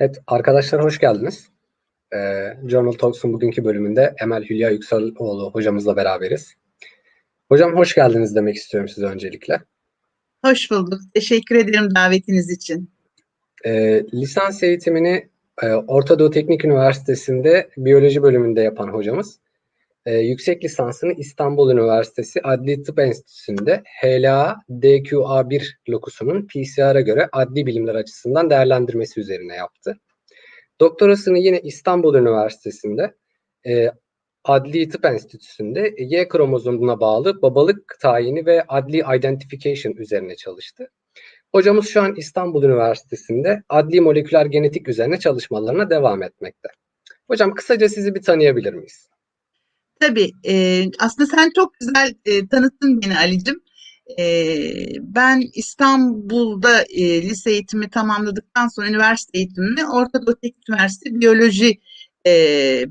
Evet, arkadaşlar hoş geldiniz. Ee, Journal Talks'un bugünkü bölümünde Emel Hülya Yükseloğlu hocamızla beraberiz. Hocam hoş geldiniz demek istiyorum size öncelikle. Hoş bulduk. Teşekkür ederim davetiniz için. Ee, lisans eğitimini e, Orta Doğu Teknik Üniversitesi'nde biyoloji bölümünde yapan hocamız, e, yüksek lisansını İstanbul Üniversitesi Adli Tıp Enstitüsü'nde HLA DQA1 lokusunun PCR'a göre adli bilimler açısından değerlendirmesi üzerine yaptı. Doktorasını yine İstanbul Üniversitesi'nde e, Adli Tıp Enstitüsü'nde Y kromozomuna bağlı babalık tayini ve adli identification üzerine çalıştı. Hocamız şu an İstanbul Üniversitesi'nde adli moleküler genetik üzerine çalışmalarına devam etmekte. Hocam kısaca sizi bir tanıyabilir miyiz? Tabii. E, aslında sen çok güzel e, tanıttın beni Ali'cim. E, ben İstanbul'da e, lise eğitimi tamamladıktan sonra üniversite eğitimini Orta Doğu Teknik Üniversitesi Biyoloji e,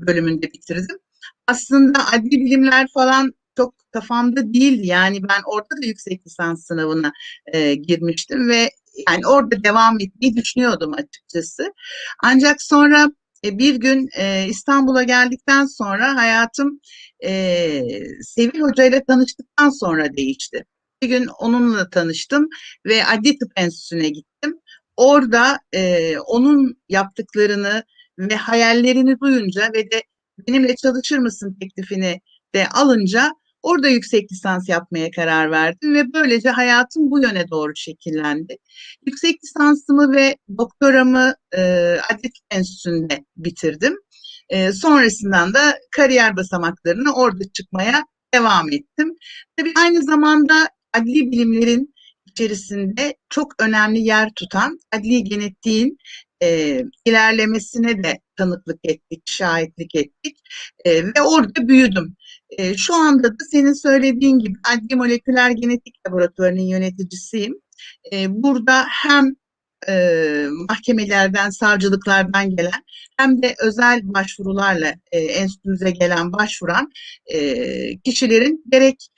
bölümünde bitirdim. Aslında adli bilimler falan çok kafamda değildi. Yani ben orada da yüksek lisans sınavına e, girmiştim ve yani orada devam etmeyi düşünüyordum açıkçası. Ancak sonra e, bir gün e, İstanbul'a geldikten sonra hayatım e, Sevil Hoca ile tanıştıktan sonra değişti. Bir gün onunla tanıştım ve Adli Tıp Enstitüsü'ne gittim. Orada e, onun yaptıklarını ve hayallerini duyunca ve de benimle çalışır mısın teklifini de alınca Orada yüksek lisans yapmaya karar verdim ve böylece hayatım bu yöne doğru şekillendi. Yüksek lisansımı ve doktoramı e, Adlilik Enstitüsü'nde bitirdim. E, sonrasından da kariyer basamaklarını orada çıkmaya devam ettim. Tabii aynı zamanda adli bilimlerin içerisinde çok önemli yer tutan adli genetiğin e, ilerlemesine de tanıklık ettik, şahitlik ettik e, ve orada büyüdüm. E, şu anda da senin söylediğin gibi adli moleküler genetik laboratuvarının yöneticisiyim. E, burada hem e, mahkemelerden, savcılıklardan gelen hem de özel başvurularla e, enstitümüze gelen başvuran e, kişilerin gerek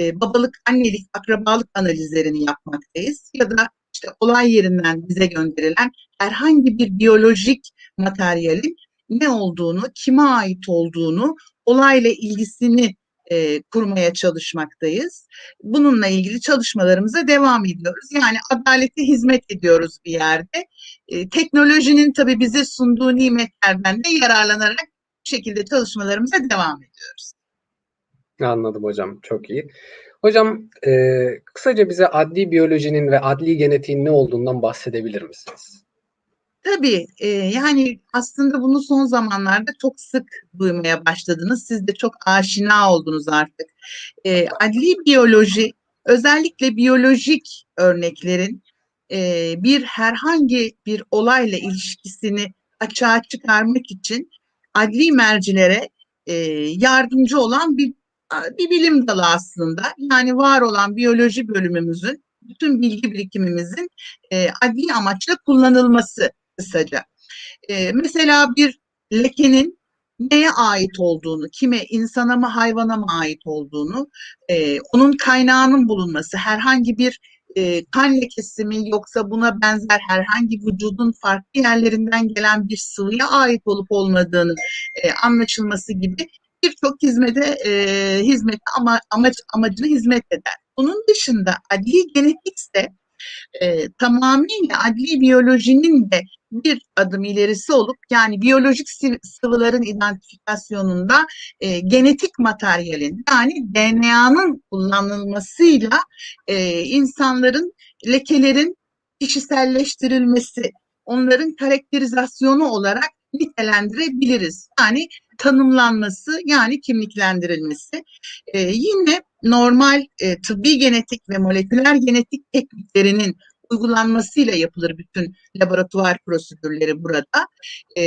e, babalık, annelik, akrabalık analizlerini yapmaktayız ya da işte olay yerinden bize gönderilen herhangi bir biyolojik materyalin ne olduğunu, kime ait olduğunu, olayla ilgisini e, kurmaya çalışmaktayız. Bununla ilgili çalışmalarımıza devam ediyoruz. Yani adalete hizmet ediyoruz bir yerde. E, teknolojinin tabii bize sunduğu nimetlerden de yararlanarak bu şekilde çalışmalarımıza devam ediyoruz. Anladım hocam. Çok iyi. Hocam e, kısaca bize adli biyolojinin ve adli genetiğin ne olduğundan bahsedebilir misiniz? Tabii e, yani aslında bunu son zamanlarda çok sık duymaya başladınız. Siz de çok aşina oldunuz artık. E, adli biyoloji özellikle biyolojik örneklerin e, bir herhangi bir olayla ilişkisini açığa çıkarmak için adli mercilere e, yardımcı olan bir bir bilim dalı aslında. Yani var olan biyoloji bölümümüzün bütün bilgi birikimimizin e, adli amaçla kullanılması kısaca. E, mesela bir lekenin neye ait olduğunu, kime, insana mı hayvana mı ait olduğunu, e, onun kaynağının bulunması, herhangi bir e, kan lekesi mi yoksa buna benzer herhangi vücudun farklı yerlerinden gelen bir sıvıya ait olup olmadığını e, anlaşılması gibi birçok hizmete e, hizmet ama amaç amacına hizmet eder. Bunun dışında adli genetik ise e, tamamıyla adli biyolojinin de bir adım ilerisi olup yani biyolojik sıvıların identifikasyonunda e, genetik materyalin yani DNA'nın kullanılmasıyla e, insanların lekelerin kişiselleştirilmesi, onların karakterizasyonu olarak nitelendirebiliriz. Yani tanımlanması yani kimliklendirilmesi. E, yine normal e, tıbbi genetik ve moleküler genetik tekniklerinin uygulanmasıyla yapılır bütün laboratuvar prosedürleri burada. E,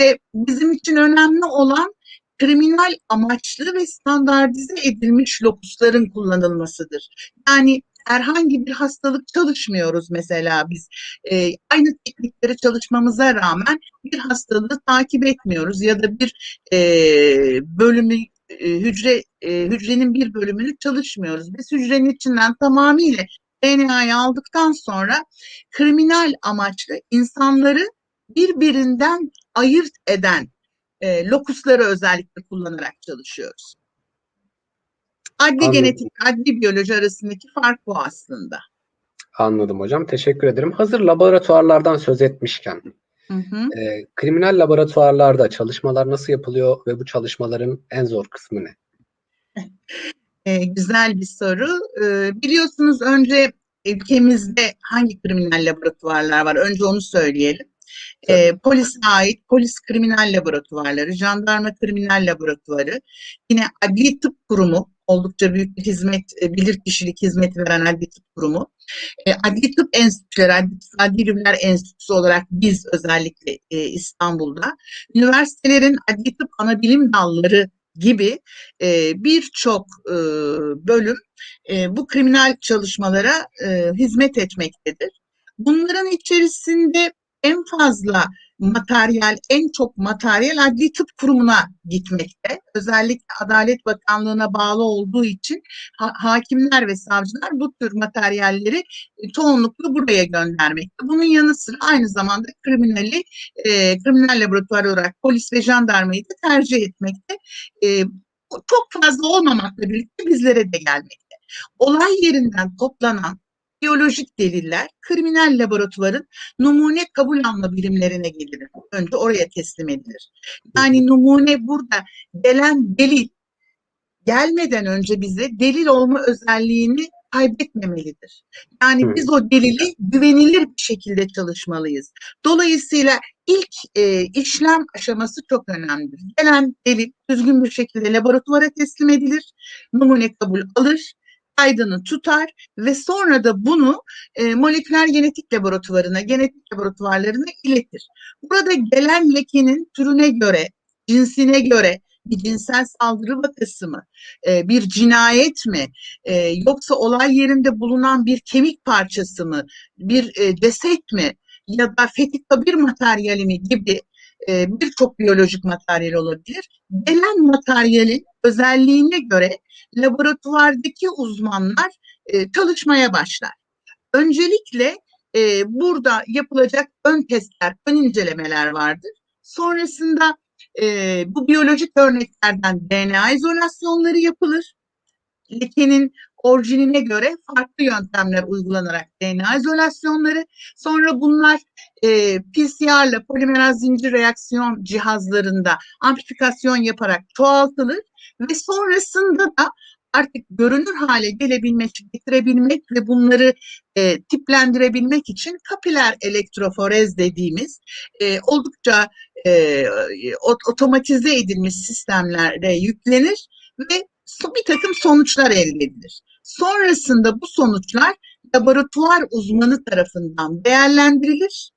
ve bizim için önemli olan kriminal amaçlı ve standartize edilmiş lokusların kullanılmasıdır. Yani herhangi bir hastalık çalışmıyoruz mesela biz. E, aynı teknikleri çalışmamıza rağmen bir hastalığı takip etmiyoruz ya da bir e, bölümü e, hücre e, hücrenin bir bölümünü çalışmıyoruz. Biz hücrenin içinden tamamıyla DNA'yı aldıktan sonra kriminal amaçlı insanları birbirinden ayırt eden e, lokusları özellikle kullanarak çalışıyoruz. Adli Anladım. genetik, adli biyoloji arasındaki fark bu aslında. Anladım hocam. Teşekkür ederim. Hazır laboratuvarlardan söz etmişken, Hı hı. e, kriminal laboratuvarlarda çalışmalar nasıl yapılıyor ve bu çalışmaların en zor kısmı ne? E, güzel bir soru. E, biliyorsunuz önce ülkemizde hangi kriminal laboratuvarlar var? Önce onu söyleyelim. E, polise ait polis kriminal laboratuvarları, jandarma kriminal laboratuvarı, yine adli tıp kurumu, oldukça büyük bir hizmet, e, bilirkişilik hizmeti veren adli tıp kurumu. E, adli tıp enstitüleri, adli, adli bilimler enstitüsü olarak biz özellikle e, İstanbul'da, üniversitelerin adli tıp ana bilim dalları gibi e, birçok e, bölüm e, bu kriminal çalışmalara e, hizmet etmektedir. Bunların içerisinde en fazla materyal, en çok materyal adli tıp kurumuna gitmekte. Özellikle Adalet Bakanlığı'na bağlı olduğu için ha- hakimler ve savcılar bu tür materyalleri e, çoğunlukla buraya göndermekte. Bunun yanı sıra aynı zamanda kriminali, e, kriminal laboratuvar olarak polis ve jandarmayı da tercih etmekte. E, çok fazla olmamakla birlikte bizlere de gelmekte. Olay yerinden toplanan biyolojik deliller kriminal laboratuvarın numune kabul alma birimlerine gelir. Önce oraya teslim edilir. Yani numune burada gelen delil gelmeden önce bize delil olma özelliğini kaybetmemelidir. Yani biz o delili güvenilir bir şekilde çalışmalıyız. Dolayısıyla ilk e, işlem aşaması çok önemlidir. Gelen delil düzgün bir şekilde laboratuvara teslim edilir, numune kabul alır, kaydını tutar ve sonra da bunu e, moleküler genetik laboratuvarına, genetik laboratuvarlarına iletir. Burada gelen lekenin türüne göre, cinsine göre bir cinsel saldırı vakası mı, e, bir cinayet mi, e, yoksa olay yerinde bulunan bir kemik parçası mı, bir e, ceset mi ya da fetika bir materyali mi gibi e, birçok biyolojik materyal olabilir. Gelen materyalin özelliğine göre laboratuvardaki uzmanlar e, çalışmaya başlar. Öncelikle e, burada yapılacak ön testler, ön incelemeler vardır. Sonrasında e, bu biyolojik örneklerden DNA izolasyonları yapılır. Lekenin orijinine göre farklı yöntemler uygulanarak DNA izolasyonları. Sonra bunlar e, PCR'la polimeraz zincir reaksiyon cihazlarında amplifikasyon yaparak çoğaltılır ve sonrasında da artık görünür hale gelebilmek, getirebilmek ve bunları e, tiplendirebilmek için kapiler elektroforez dediğimiz e, oldukça e, otomatize edilmiş sistemlere yüklenir ve bir takım sonuçlar elde edilir. Sonrasında bu sonuçlar laboratuvar uzmanı tarafından değerlendirilir,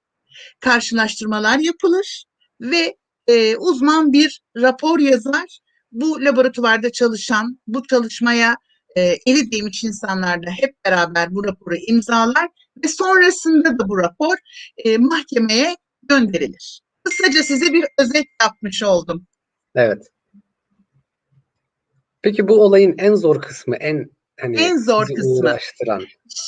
karşılaştırmalar yapılır ve e, uzman bir rapor yazar. Bu laboratuvarda çalışan, bu çalışmaya e, eli değmiş insanlar da hep beraber bu raporu imzalar ve sonrasında da bu rapor e, mahkemeye gönderilir. Kısaca size bir özet yapmış oldum. Evet. Peki bu olayın en zor kısmı, en hani En zor kısmı. uğraştıran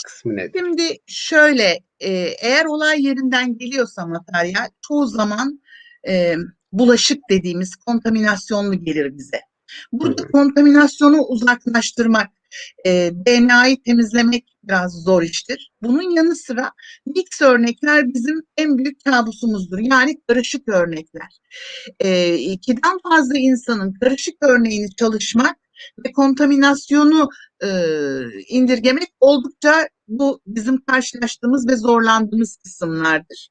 kısmı nedir? Şimdi şöyle, e, eğer olay yerinden geliyorsa materyal çoğu zaman e, bulaşık dediğimiz kontaminasyonlu gelir bize. Burada Hı hı. kontaminasyonu uzaklaştırmak, e, DNA'yı temizlemek biraz zor iştir. Bunun yanı sıra mix örnekler bizim en büyük kabusumuzdur. Yani karışık örnekler. E, ikiden fazla insanın karışık örneğini çalışmak ve kontaminasyonu e, indirgemek oldukça bu bizim karşılaştığımız ve zorlandığımız kısımlardır.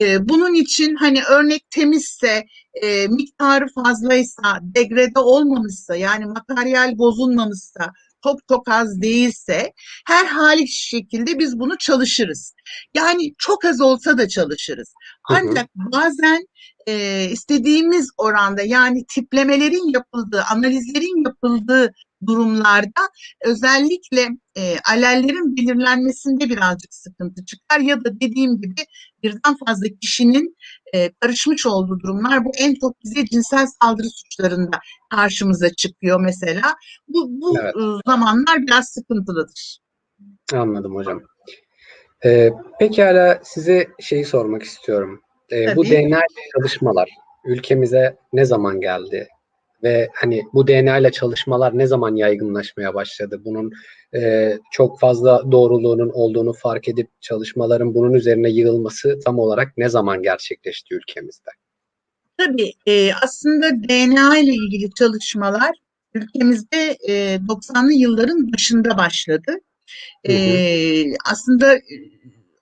E, bunun için hani örnek temizse, e, miktarı fazlaysa, degrede olmamışsa yani materyal bozulmamışsa, çok çok az değilse her hali şekilde biz bunu çalışırız. Yani çok az olsa da çalışırız. Hı hı. Ancak bazen e, istediğimiz oranda yani tiplemelerin yapıldığı, analizlerin yapıldığı durumlarda özellikle e, alellerin belirlenmesinde birazcık sıkıntı çıkar ya da dediğim gibi birden fazla kişinin e, karışmış olduğu durumlar bu en çok bize cinsel saldırı suçlarında karşımıza çıkıyor mesela. Bu, bu Evet. e, zamanlar biraz sıkıntılıdır. Anladım hocam. Ee, pekala size şeyi sormak istiyorum. e, bu. DNA çalışmalar ülkemize ne zaman geldi? Ve hani bu DNA ile çalışmalar ne zaman yaygınlaşmaya başladı? Bunun e, çok fazla doğruluğunun olduğunu fark edip çalışmaların bunun üzerine yığılması tam olarak ne zaman gerçekleşti ülkemizde? Tabii e, aslında DNA ile ilgili çalışmalar ülkemizde e, 90'lı yılların başında başladı. Hı hı. E, aslında e,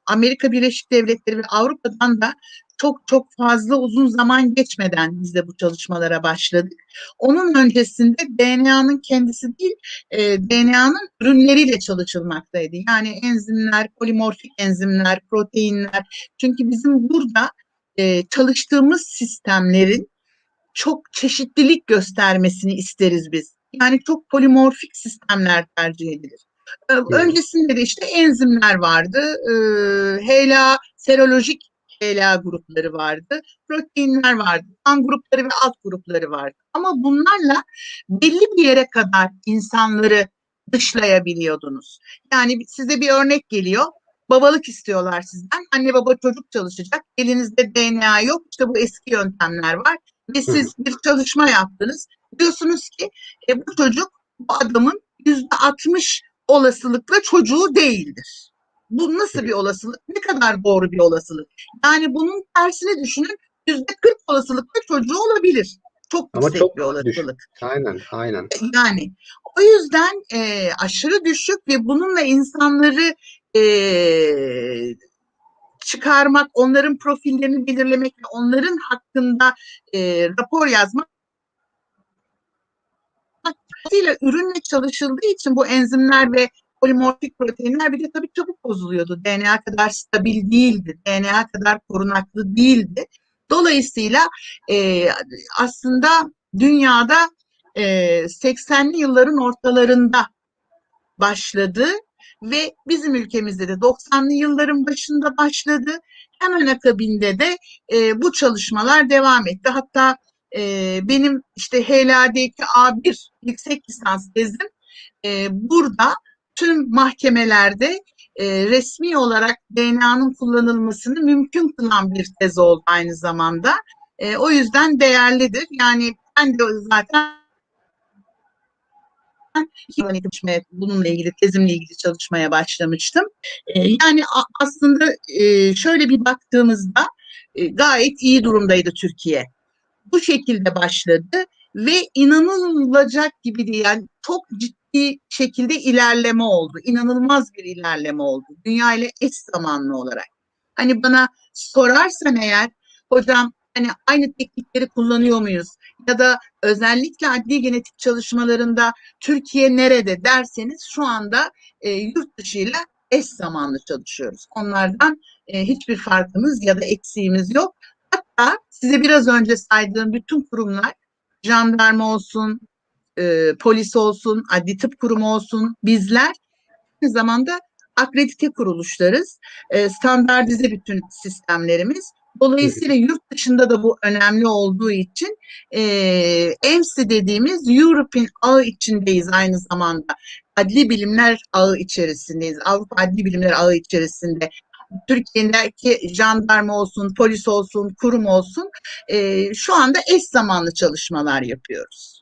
Amerika Birleşik Devletleri ve Avrupa'dan da çok çok fazla uzun zaman geçmeden biz de bu çalışmalara başladık. Onun öncesinde DNA'nın kendisi değil, e, DNA'nın ürünleriyle çalışılmaktaydı. Yani enzimler, polimorfik enzimler, proteinler. Çünkü bizim burada e, çalıştığımız sistemlerin çok çeşitlilik göstermesini isteriz biz. Yani çok polimorfik sistemler tercih edilir. Öncesinde de işte enzimler vardı. Ee, HLA, serolojik HLA grupları vardı. Proteinler vardı. Kan grupları ve alt grupları vardı. Ama bunlarla belli bir yere kadar insanları dışlayabiliyordunuz. Yani size bir örnek geliyor. Babalık istiyorlar sizden. Anne baba çocuk çalışacak. Elinizde DNA yok. İşte bu eski yöntemler var. Ve siz bir çalışma yaptınız. Diyorsunuz ki e, bu çocuk bu adamın yüzde 60 olasılıkla çocuğu değildir. Bu nasıl bir olasılık? Ne kadar doğru bir olasılık? Yani bunun tersini düşünün. Yüzde 40 olasılıkla çocuğu olabilir. Çok Ama yüksek çok bir olasılık. düşük. Aynen, aynen. Yani o yüzden e, aşırı düşük ve bununla insanları e, çıkarmak, onların profillerini belirlemek ve onların hakkında e, rapor yazmak ürünle çalışıldığı için bu enzimler ve polimorfik proteinler bir de tabii çabuk bozuluyordu. DNA kadar stabil değildi. DNA kadar korunaklı değildi. Dolayısıyla e, aslında dünyada e, 80'li yılların ortalarında başladı ve bizim ülkemizde de 90'lı yılların başında başladı. Hemen akabinde de e, bu çalışmalar devam etti. Hatta e, benim işte HLA'daki A1 yüksek lisans tezim e, burada tüm mahkemelerde e, resmi olarak DNA'nın kullanılmasını mümkün kılan bir tez oldu aynı zamanda. E, o yüzden değerlidir. Yani ben de zaten bununla ilgili tezimle ilgili çalışmaya başlamıştım. E, yani aslında e, şöyle bir baktığımızda e, gayet iyi durumdaydı Türkiye. Bu şekilde başladı ve inanılacak gibi değil. Yani çok ciddi şekilde ilerleme oldu. İnanılmaz bir ilerleme oldu. Dünya ile eş zamanlı olarak. Hani bana sorarsan eğer hocam hani aynı teknikleri kullanıyor muyuz? Ya da özellikle adli genetik çalışmalarında Türkiye nerede derseniz şu anda e, yurt dışıyla eş zamanlı çalışıyoruz. Onlardan e, hiçbir farkımız ya da eksiğimiz yok. Hatta size biraz önce saydığım bütün kurumlar jandarma olsun, e, polis olsun, adli tıp kurumu olsun bizler aynı zamanda akredite kuruluşlarız. E, standartize bütün sistemlerimiz. Dolayısıyla yurt dışında da bu önemli olduğu için e, EMSI dediğimiz European ağı içindeyiz aynı zamanda. Adli bilimler ağı içerisindeyiz. Avrupa Adli Bilimler ağı içerisinde. Türkiye'deki jandarma olsun, polis olsun, kurum olsun e, şu anda eş zamanlı çalışmalar yapıyoruz.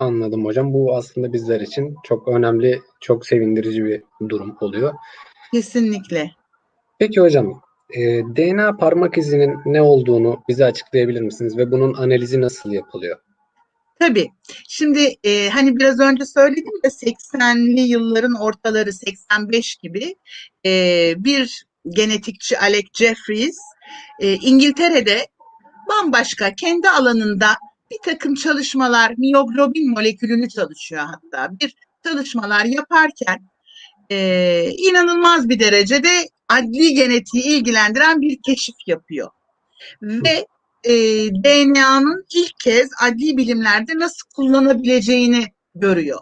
Anladım hocam. Bu aslında bizler için çok önemli, çok sevindirici bir durum oluyor. Kesinlikle. Peki hocam, e, DNA parmak izinin ne olduğunu bize açıklayabilir misiniz ve bunun analizi nasıl yapılıyor? Tabii. Şimdi e, hani biraz önce söyledim de 80'li yılların ortaları 85 gibi e, bir genetikçi Alec Jeffries e, İngiltere'de bambaşka kendi alanında bir takım çalışmalar miyoglobin molekülünü çalışıyor hatta bir çalışmalar yaparken e, inanılmaz bir derecede adli genetiği ilgilendiren bir keşif yapıyor. Ve e, DNA'nın ilk kez adli bilimlerde nasıl kullanabileceğini görüyor.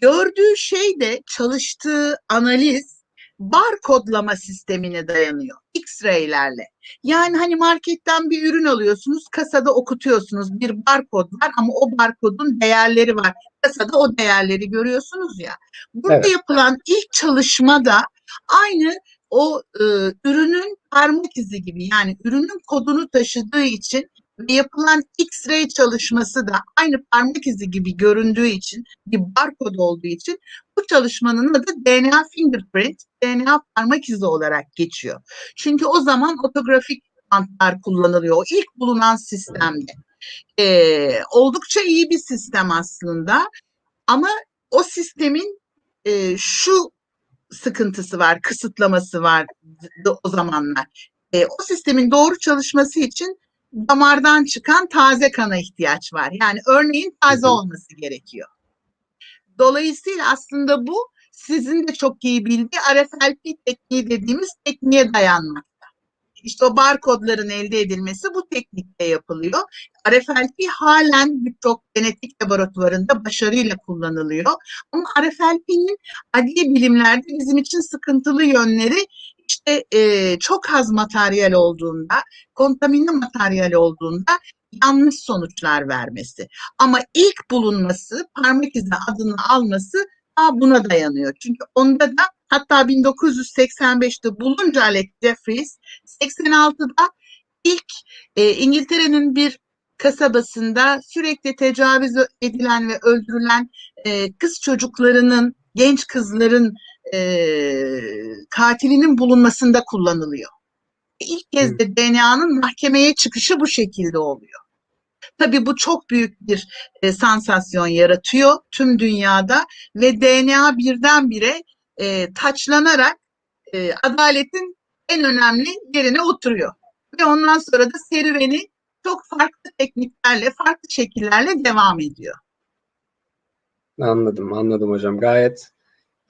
Gördüğü şey de çalıştığı analiz bar kodlama sistemine dayanıyor. X-ray'lerle. Yani hani marketten bir ürün alıyorsunuz, kasada okutuyorsunuz. Bir barkod var ama o barkodun değerleri var. Kasada o değerleri görüyorsunuz ya. Burada Evet. yapılan ilk çalışma da aynı o e, ürünün parmak izi gibi yani ürünün kodunu taşıdığı için ve yapılan X-ray çalışması da aynı parmak izi gibi göründüğü için bir barkod olduğu için bu çalışmanın adı DNA fingerprint, DNA parmak izi olarak geçiyor. Çünkü o zaman otografik bantlar kullanılıyor. O ilk bulunan sistemde. Ee, oldukça iyi bir sistem aslında ama o sistemin e, şu sıkıntısı var, kısıtlaması var o zamanlar. E, o sistemin doğru çalışması için damardan çıkan taze kana ihtiyaç var. Yani örneğin taze olması gerekiyor. Dolayısıyla aslında bu sizin de çok iyi bildiği RFLP tekniği dediğimiz tekniğe dayanmakta. İşte o barkodların elde edilmesi bu teknikte yapılıyor. RFLP halen birçok genetik laboratuvarında başarıyla kullanılıyor. Ama RFLP'nin adli bilimlerde bizim için sıkıntılı yönleri işte e, çok az materyal olduğunda, kontamine materyal olduğunda yanlış sonuçlar vermesi. Ama ilk bulunması, parmak izi adını alması daha buna dayanıyor. Çünkü onda da hatta 1985'te bulunca Alex Jeffries, 86'da ilk e, İngiltere'nin bir kasabasında sürekli tecavüz edilen ve öldürülen e, kız çocuklarının, genç kızların e, katilinin bulunmasında kullanılıyor. İlk kez de DNA'nın mahkemeye çıkışı bu şekilde oluyor. Tabii bu çok büyük bir e, sansasyon yaratıyor tüm dünyada ve DNA birdenbire e, taçlanarak e, adaletin en önemli yerine oturuyor. Ve ondan sonra da serüveni çok farklı tekniklerle, farklı şekillerle devam ediyor. Anladım, anladım hocam. Gayet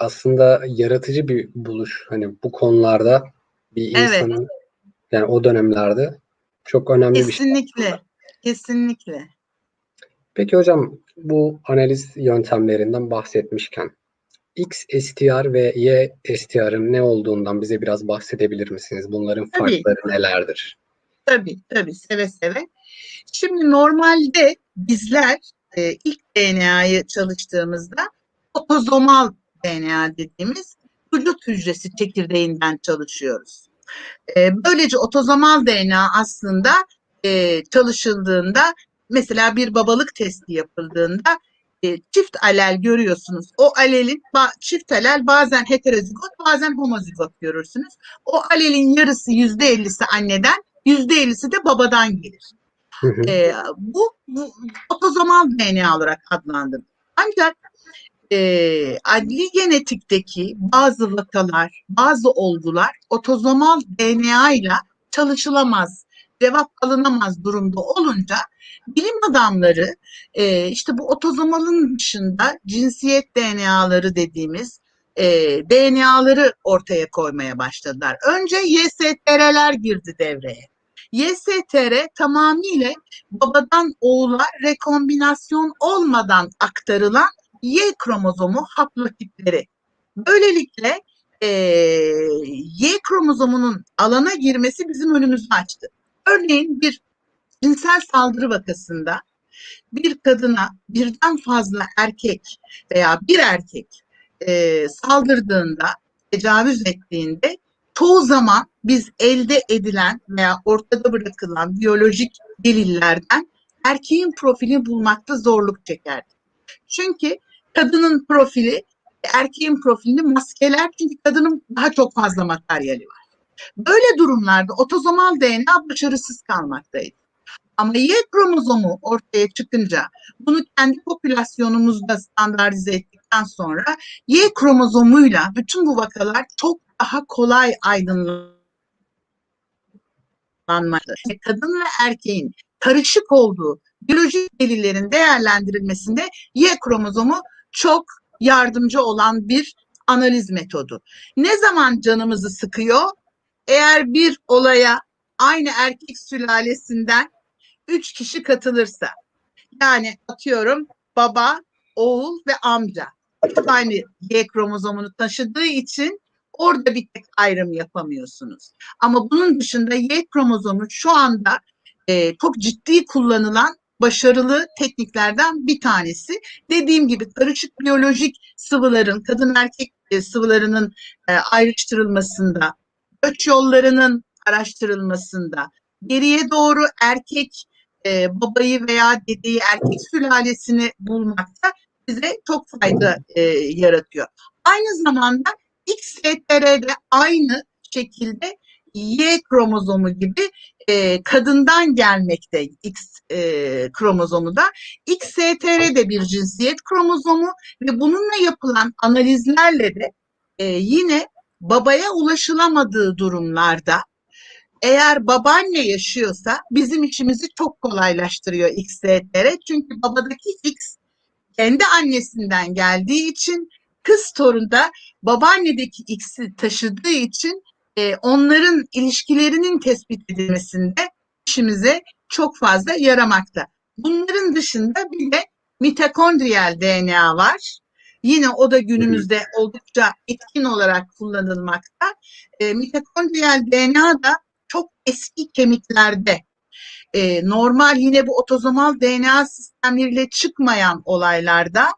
aslında yaratıcı bir buluş. Hani bu konularda bir insanın evet. yani o dönemlerde çok önemli kesinlikle, bir şey. Kesinlikle. Kesinlikle. Peki hocam bu analiz yöntemlerinden bahsetmişken X STR ve Y STR'ın ne olduğundan bize biraz bahsedebilir misiniz? Bunların farkları tabii. nelerdir? Tabii, tabii. Seve seve. Şimdi normalde bizler e, ilk DNA'yı çalıştığımızda otozomal DNA dediğimiz vücut hücresi çekirdeğinden çalışıyoruz. E, böylece otozomal DNA aslında e, çalışıldığında mesela bir babalık testi yapıldığında e, çift alel görüyorsunuz. O alelin çift alel bazen heterozigot bazen homozigot görürsünüz. O alelin yarısı yüzde ellisi anneden yüzde ellisi de babadan gelir. Hı hı. E, bu, bu otozomal DNA olarak adlandırılır. Ancak e, adli genetikteki bazı vakalar, bazı olgular otozomal DNA ile çalışılamaz, cevap alınamaz durumda olunca bilim adamları e, işte bu otozomalın dışında cinsiyet DNA'ları dediğimiz e, DNA'ları ortaya koymaya başladılar. Önce YSTR'ler girdi devreye. YSTR tamamıyla babadan oğula rekombinasyon olmadan aktarılan Y kromozomu haplotipleri. Böylelikle e, Y kromozomunun alana girmesi bizim önümüzü açtı. Örneğin bir cinsel saldırı vakasında bir kadına birden fazla erkek veya bir erkek e, saldırdığında, tecavüz ettiğinde çoğu zaman biz elde edilen veya ortada bırakılan biyolojik delillerden erkeğin profili bulmakta zorluk çekerdik. Çünkü kadının profili erkeğin profilini maskeler çünkü kadının daha çok fazla materyali var. Böyle durumlarda otozomal DNA başarısız kalmaktaydı. Ama Y kromozomu ortaya çıkınca bunu kendi popülasyonumuzda standartize ettikten sonra Y kromozomuyla bütün bu vakalar çok daha kolay aydınlanmaktadır. Kadın ve erkeğin karışık olduğu biyolojik delillerin değerlendirilmesinde Y kromozomu çok yardımcı olan bir analiz metodu. Ne zaman canımızı sıkıyor? Eğer bir olaya aynı erkek sülalesinden üç kişi katılırsa yani atıyorum baba, oğul ve amca aynı Y kromozomunu taşıdığı için orada bir tek ayrım yapamıyorsunuz. Ama bunun dışında Y kromozomu şu anda e, çok ciddi kullanılan başarılı tekniklerden bir tanesi. Dediğim gibi karışık biyolojik sıvıların, kadın erkek e, sıvılarının e, ayrıştırılmasında göç yollarının araştırılmasında, geriye doğru erkek e, babayı veya dedeyi, erkek sülalesini bulmakta bize çok fayda yaratıyor. Aynı zamanda XSTR'de aynı şekilde Y kromozomu gibi e, kadından gelmekte X e, kromozomu da. XSTR de bir cinsiyet kromozomu ve bununla yapılan analizlerle de e, yine babaya ulaşılamadığı durumlarda eğer babaanne yaşıyorsa bizim işimizi çok kolaylaştırıyor XSTR. Çünkü babadaki X kendi annesinden geldiği için kız torunda babaannedeki X'i taşıdığı için e, onların ilişkilerinin tespit edilmesinde işimize çok fazla yaramakta. Bunların dışında bir de mitokondriyal DNA var. Yine o da günümüzde oldukça etkin olarak kullanılmakta. E, mitokondriyal DNA da çok eski kemiklerde e, normal yine bu otozomal DNA sistemleriyle çıkmayan olaylarda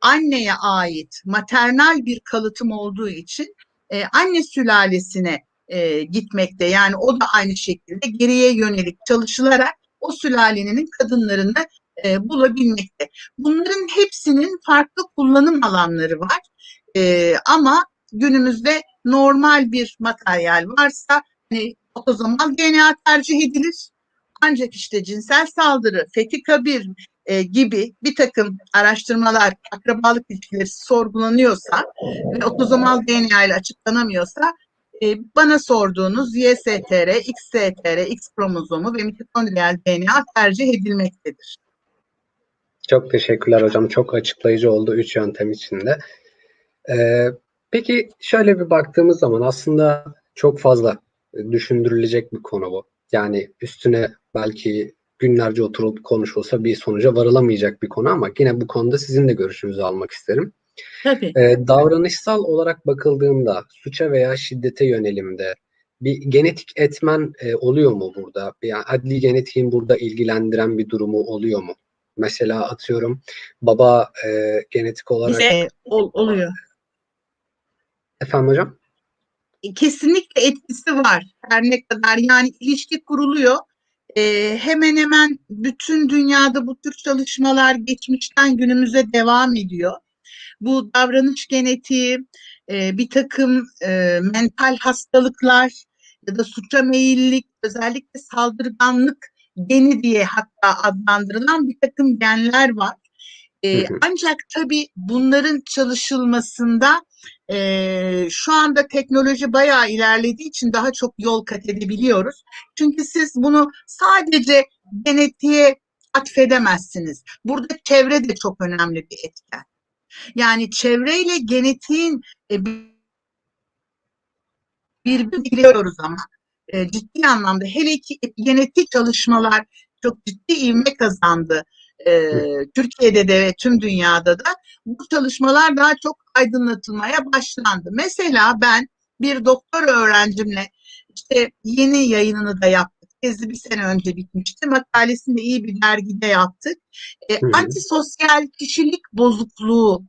anneye ait maternal bir kalıtım olduğu için e, anne sülalesine e, gitmekte. Yani o da aynı şekilde geriye yönelik çalışılarak o sülalenin kadınlarını e, bulabilmekte. Bunların hepsinin farklı kullanım alanları var. E, ama günümüzde normal bir materyal varsa hani otozomal DNA tercih edilir. Ancak işte cinsel saldırı, fethi kabir e, gibi bir takım araştırmalar, akrabalık ilişkileri sorgulanıyorsa ve otozomal DNA ile açıklanamıyorsa bana sorduğunuz YSTR, XSTR, X kromozomu ve mitokondriyal DNA tercih edilmektedir. Çok teşekkürler hocam. Çok açıklayıcı oldu üç yöntem içinde. Ee, peki şöyle bir baktığımız zaman aslında çok fazla düşündürülecek bir konu bu. Yani üstüne belki günlerce oturup konuşulsa bir sonuca varılamayacak bir konu ama yine bu konuda sizin de görüşünüzü almak isterim. Tabii. Ee, davranışsal olarak bakıldığında suça veya şiddete yönelimde bir genetik etmen e, oluyor mu burada? Yani adli genetiğin burada ilgilendiren bir durumu oluyor mu? Mesela atıyorum baba e, genetik olarak... Bize ol, oluyor. Efendim hocam? Kesinlikle etkisi var. Her ne kadar yani ilişki kuruluyor. Ee, hemen hemen bütün dünyada bu tür çalışmalar geçmişten günümüze devam ediyor. Bu davranış genetiği, e, bir takım e, mental hastalıklar ya da suça meyillik, özellikle saldırganlık geni diye hatta adlandırılan bir takım genler var. E, ancak tabii bunların çalışılmasında e, şu anda teknoloji bayağı ilerlediği için daha çok yol kat edebiliyoruz. Çünkü siz bunu sadece genetiğe atfedemezsiniz. Burada çevre de çok önemli bir etken. Yani çevreyle genetiğin e, birbirini biliyoruz ama e, ciddi anlamda hele ki genetik çalışmalar çok ciddi ivme kazandı. E, Türkiye'de de ve tüm dünyada da bu çalışmalar daha çok aydınlatılmaya başlandı. Mesela ben bir doktor öğrencimle işte yeni yayınını da yaptık. Tezi bir sene önce bitmişti. Makalesini de iyi bir dergide yaptık. E, antisosyal kişilik bozukluğu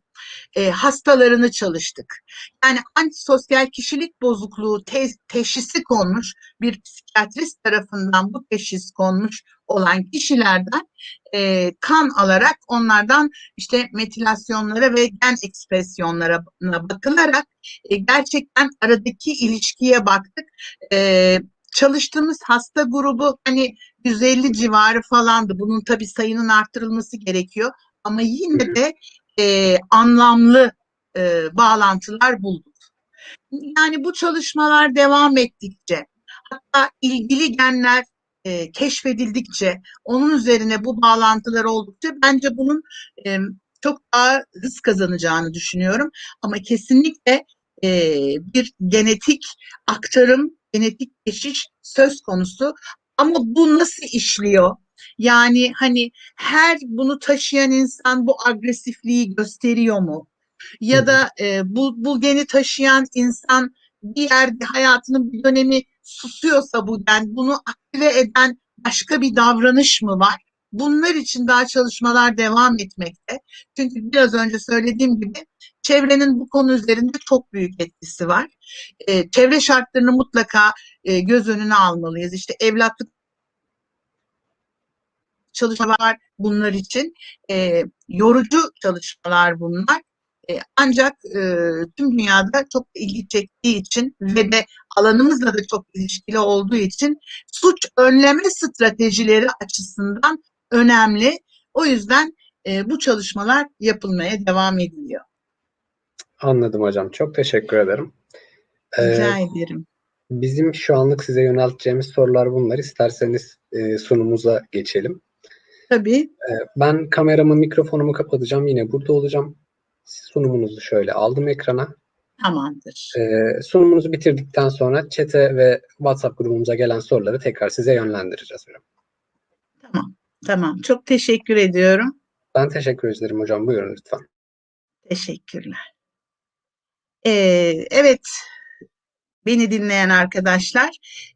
e, hastalarını çalıştık. Yani antisosyal kişilik bozukluğu te- teşhisi konmuş bir psikiyatrist tarafından bu teşhis konmuş olan kişilerden e, kan alarak onlardan işte metilasyonlara ve gen ekspresyonlara bakılarak e, gerçekten aradaki ilişkiye baktık. E, çalıştığımız hasta grubu hani 150 civarı falandı. Bunun tabii sayının arttırılması gerekiyor. Ama yine de e, anlamlı e, bağlantılar bulduk. Yani bu çalışmalar devam ettikçe, hatta ilgili genler e, keşfedildikçe, onun üzerine bu bağlantılar oldukça bence bunun e, çok daha hız kazanacağını düşünüyorum. Ama kesinlikle e, bir genetik aktarım, genetik geçiş söz konusu. Ama bu nasıl işliyor? Yani hani her bunu taşıyan insan bu agresifliği gösteriyor mu? Ya da e, bu, bu geni taşıyan insan bir yerde hayatının bir dönemi susuyorsa bu gen, bunu aktive eden başka bir davranış mı var? Bunlar için daha çalışmalar devam etmekte. Çünkü biraz önce söylediğim gibi çevrenin bu konu üzerinde çok büyük etkisi var. E, çevre şartlarını mutlaka e, göz önüne almalıyız. İşte evlatlık çalışmalar bunlar için. E, yorucu çalışmalar bunlar. E, ancak e, tüm dünyada çok ilgi çektiği için ve de alanımızla da çok ilişkili olduğu için suç önleme stratejileri açısından önemli. O yüzden e, bu çalışmalar yapılmaya devam ediliyor. Anladım hocam. Çok teşekkür ederim. Ee, Rica ederim. bizim şu anlık size yönelteceğimiz sorular bunlar. İsterseniz e, sunumuza geçelim. Tabii. Ben kameramı, mikrofonumu kapatacağım. Yine burada olacağım. Sunumunuzu şöyle aldım ekrana. Tamamdır. Ee, sunumunuzu bitirdikten sonra chat'e ve WhatsApp grubumuza gelen soruları tekrar size yönlendireceğiz hocam. Tamam. Tamam. Çok teşekkür ediyorum. Ben teşekkür ederim hocam. Buyurun lütfen. Teşekkürler. Ee, evet, beni dinleyen arkadaşlar,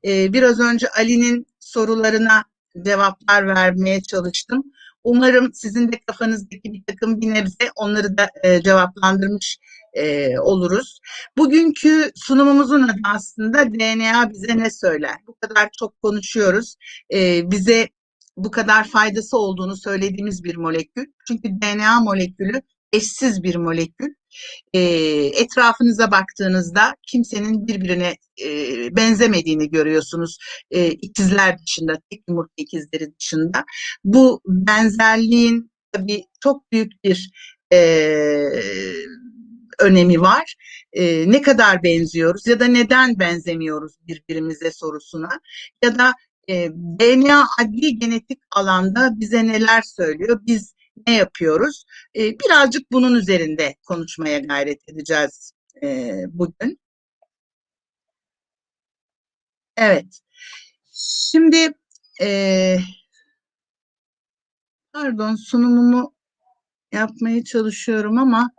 e, biraz önce Ali'nin sorularına cevaplar vermeye çalıştım. Umarım sizin de kafanızdaki bir takım bir nebze onları da e, cevaplandırmış e, oluruz. Bugünkü sunumumuzun adı aslında DNA bize ne söyler? Bu kadar çok konuşuyoruz. E, bize bu kadar faydası olduğunu söylediğimiz bir molekül. Çünkü DNA molekülü eşsiz bir molekül. Etrafınıza baktığınızda kimsenin birbirine benzemediğini görüyorsunuz. İkizler dışında, tek yumurta ikizleri dışında. Bu benzerliğin tabii çok büyük bir önemi var. Ne kadar benziyoruz ya da neden benzemiyoruz birbirimize sorusuna ya da e, DNA adli genetik alanda bize neler söylüyor? Biz ne yapıyoruz? E, birazcık bunun üzerinde konuşmaya gayret edeceğiz e, bugün. Evet. Şimdi e, pardon sunumumu yapmaya çalışıyorum ama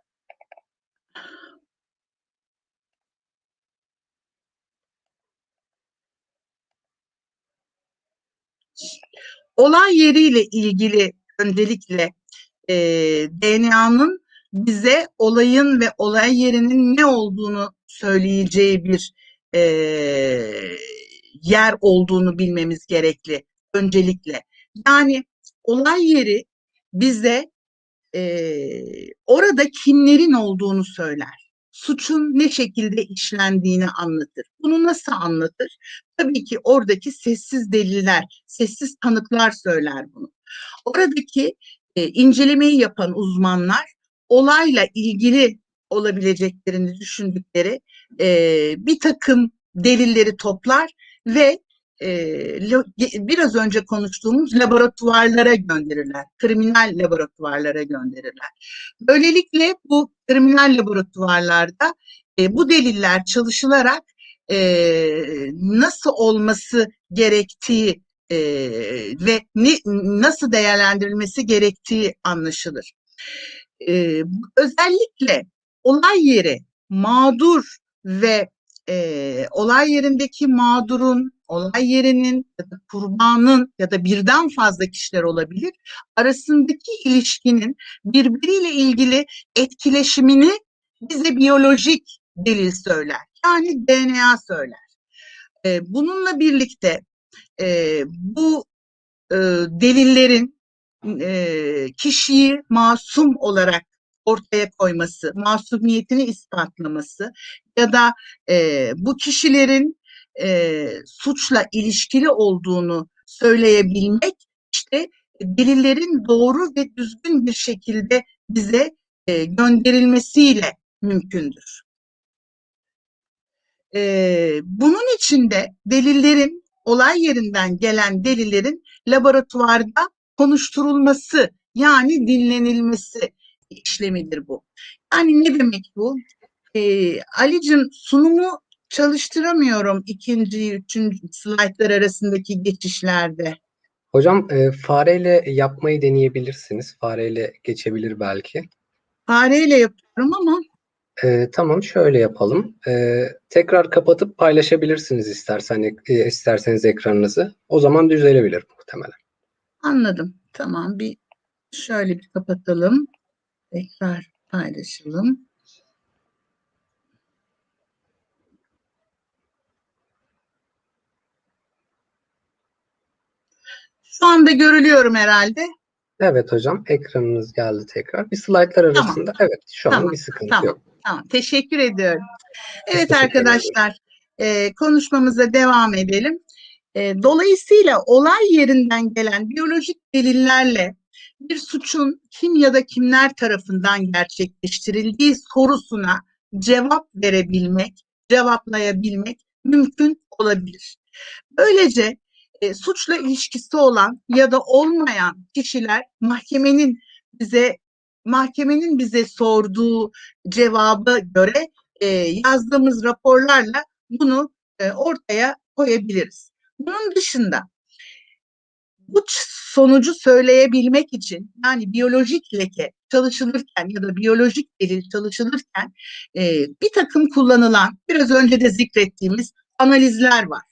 olay yeriyle ilgili öncelikle e, DNA'nın bize olayın ve olay yerinin ne olduğunu söyleyeceği bir e, yer olduğunu bilmemiz gerekli öncelikle. Yani olay yeri bize e, orada kimlerin olduğunu söyler. Suçun ne şekilde işlendiğini anlatır. Bunu nasıl anlatır? Tabii ki oradaki sessiz deliller, sessiz tanıklar söyler bunu. Oradaki e, incelemeyi yapan uzmanlar olayla ilgili olabileceklerini düşündükleri e, bir takım delilleri toplar ve e, lo, biraz önce konuştuğumuz laboratuvarlara gönderirler. Kriminal laboratuvarlara gönderirler. Böylelikle bu kriminal laboratuvarlarda e, bu deliller çalışılarak e, nasıl olması gerektiği e, ve ne, nasıl değerlendirilmesi gerektiği anlaşılır. E, özellikle olay yeri mağdur ve e, olay yerindeki mağdurun, olay yerinin ya da kurbanın ya da birden fazla kişiler olabilir arasındaki ilişkinin birbiriyle ilgili etkileşimini bize biyolojik delil söyler. Yani DNA söyler. Bununla birlikte e, bu e, delillerin e, kişiyi masum olarak ortaya koyması, masumiyetini ispatlaması ya da e, bu kişilerin e, suçla ilişkili olduğunu söyleyebilmek işte delillerin doğru ve düzgün bir şekilde bize e, gönderilmesiyle mümkündür. E, bunun içinde delillerin olay yerinden gelen delillerin laboratuvarda konuşturulması yani dinlenilmesi işlemidir bu. Yani ne demek bu? Ee, Ali'cim sunumu çalıştıramıyorum ikinci, üçüncü slaytlar arasındaki geçişlerde. Hocam e, fareyle yapmayı deneyebilirsiniz. Fareyle geçebilir belki. Fareyle yapıyorum ama e, tamam şöyle yapalım. E, tekrar kapatıp paylaşabilirsiniz istersen, e, isterseniz ekranınızı. O zaman düzelebilir muhtemelen. Anladım. Tamam bir şöyle bir kapatalım. Tekrar paylaşalım. Şu anda görülüyorum herhalde. Evet hocam ekranınız geldi tekrar. Bir slaytlar arasında tamam. evet şu tamam. an bir sıkıntı tamam. yok. Tamam, teşekkür ediyorum. Evet teşekkür arkadaşlar, e, konuşmamıza devam edelim. E, dolayısıyla olay yerinden gelen biyolojik delillerle bir suçun kim ya da kimler tarafından gerçekleştirildiği sorusuna cevap verebilmek, cevaplayabilmek mümkün olabilir. Böylece e, suçla ilişkisi olan ya da olmayan kişiler mahkemenin bize mahkemenin bize sorduğu cevaba göre e, yazdığımız raporlarla bunu e, ortaya koyabiliriz. Bunun dışında bu sonucu söyleyebilmek için yani biyolojik leke çalışılırken ya da biyolojik delil çalışılırken e, bir takım kullanılan biraz önce de zikrettiğimiz analizler var.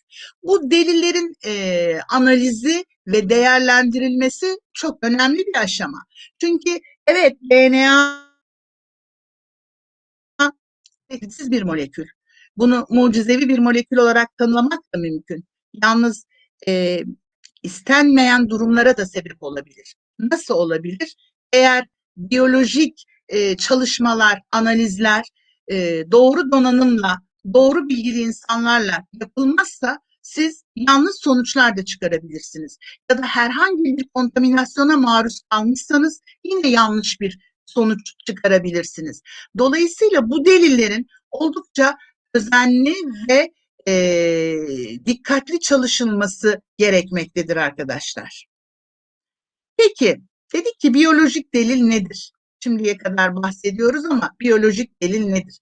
Bu delillerin e, analizi ve değerlendirilmesi çok önemli bir aşama. Çünkü evet DNA tehditsiz bir molekül. Bunu mucizevi bir molekül olarak tanımlamak da mümkün. Yalnız e, istenmeyen durumlara da sebep olabilir. Nasıl olabilir? Eğer biyolojik e, çalışmalar, analizler e, doğru donanımla, doğru bilgili insanlarla yapılmazsa siz yanlış sonuçlar da çıkarabilirsiniz. Ya da herhangi bir kontaminasyona maruz kalmışsanız yine yanlış bir sonuç çıkarabilirsiniz. Dolayısıyla bu delillerin oldukça özenli ve e, dikkatli çalışılması gerekmektedir arkadaşlar. Peki, dedik ki biyolojik delil nedir? Şimdiye kadar bahsediyoruz ama biyolojik delil nedir?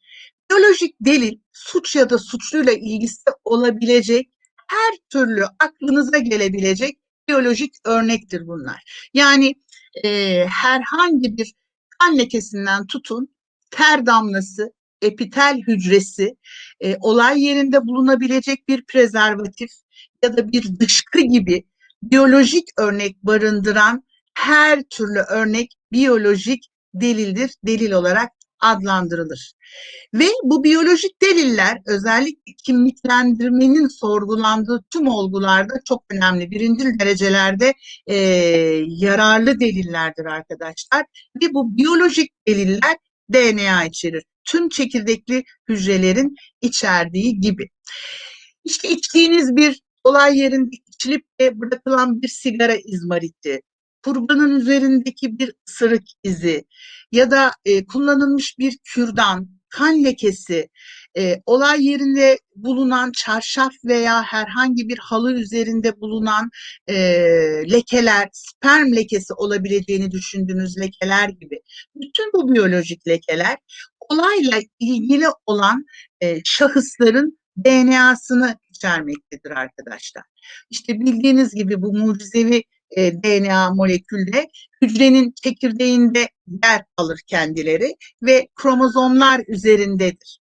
Biyolojik delil suç ya da suçluyla ilgisi olabilecek her türlü aklınıza gelebilecek biyolojik örnektir bunlar. Yani e, herhangi bir kan lekesinden tutun ter damlası, epitel hücresi, e, olay yerinde bulunabilecek bir prezervatif ya da bir dışkı gibi biyolojik örnek barındıran her türlü örnek biyolojik delildir, delil olarak adlandırılır. Ve bu biyolojik deliller özellikle kimliklendirmenin sorgulandığı tüm olgularda çok önemli. Birinci derecelerde e, yararlı delillerdir arkadaşlar. Ve bu biyolojik deliller DNA içerir. Tüm çekirdekli hücrelerin içerdiği gibi. İşte içtiğiniz bir olay yerinde içilip de bırakılan bir sigara izmariti, kurbanın üzerindeki bir ısırık izi ya da e, kullanılmış bir kürdan, kan lekesi, e, olay yerinde bulunan çarşaf veya herhangi bir halı üzerinde bulunan e, lekeler, sperm lekesi olabileceğini düşündüğünüz lekeler gibi. Bütün bu biyolojik lekeler olayla ilgili olan e, şahısların DNA'sını içermektedir arkadaşlar. İşte bildiğiniz gibi bu mucizevi e, DNA molekülde hücrenin çekirdeğinde yer alır kendileri ve kromozomlar üzerindedir.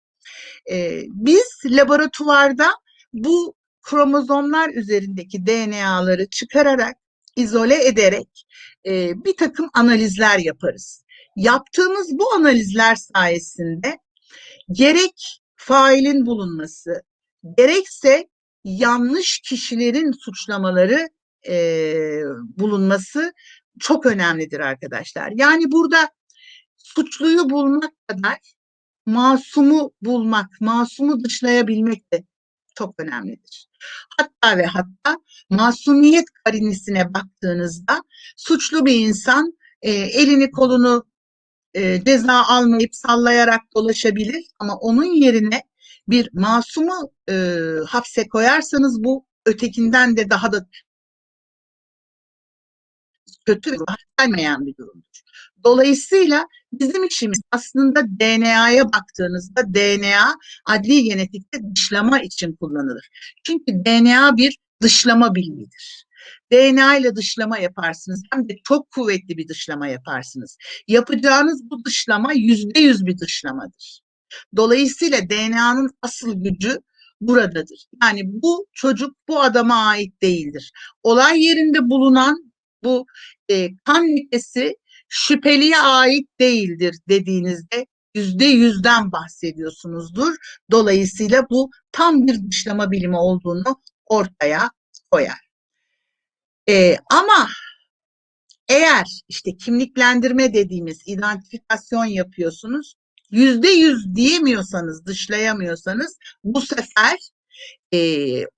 E, biz laboratuvarda bu kromozomlar üzerindeki DNA'ları çıkararak, izole ederek e, bir takım analizler yaparız. Yaptığımız bu analizler sayesinde gerek failin bulunması, gerekse yanlış kişilerin suçlamaları e, bulunması çok önemlidir arkadaşlar. Yani burada suçluyu bulmak kadar masumu bulmak, masumu dışlayabilmek de çok önemlidir. Hatta ve hatta masumiyet karinesine baktığınızda suçlu bir insan e, elini kolunu e, ceza almayıp sallayarak dolaşabilir ama onun yerine bir masumu e, hapse koyarsanız bu ötekinden de daha da kötü ve gelmeyen bir durumdur. Dolayısıyla bizim işimiz aslında DNA'ya baktığınızda DNA adli genetikte dışlama için kullanılır. Çünkü DNA bir dışlama bilimidir. DNA ile dışlama yaparsınız. Hem de çok kuvvetli bir dışlama yaparsınız. Yapacağınız bu dışlama yüzde yüz bir dışlamadır. Dolayısıyla DNA'nın asıl gücü buradadır. Yani bu çocuk bu adama ait değildir. Olay yerinde bulunan bu e, kan lekesi şüpheliye ait değildir dediğinizde yüzde yüzden bahsediyorsunuzdur. Dolayısıyla bu tam bir dışlama bilimi olduğunu ortaya koyar. E, ama eğer işte kimliklendirme dediğimiz identifikasyon yapıyorsunuz, yüzde yüz diyemiyorsanız, dışlayamıyorsanız bu sefer e,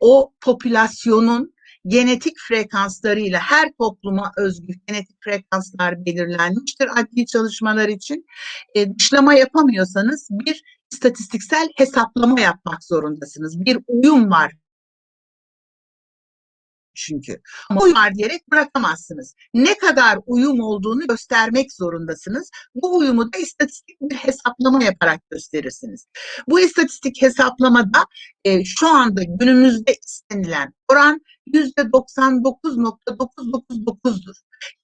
o popülasyonun genetik frekanslarıyla her topluma özgü genetik frekanslar belirlenmiştir adli çalışmalar için. E, dışlama yapamıyorsanız bir istatistiksel hesaplama yapmak zorundasınız. Bir uyum var çünkü. Uyum var diyerek bırakamazsınız. Ne kadar uyum olduğunu göstermek zorundasınız. Bu uyumu da istatistik bir hesaplama yaparak gösterirsiniz. Bu istatistik hesaplamada e, şu anda günümüzde istenilen oran yüzde 99.999'dur.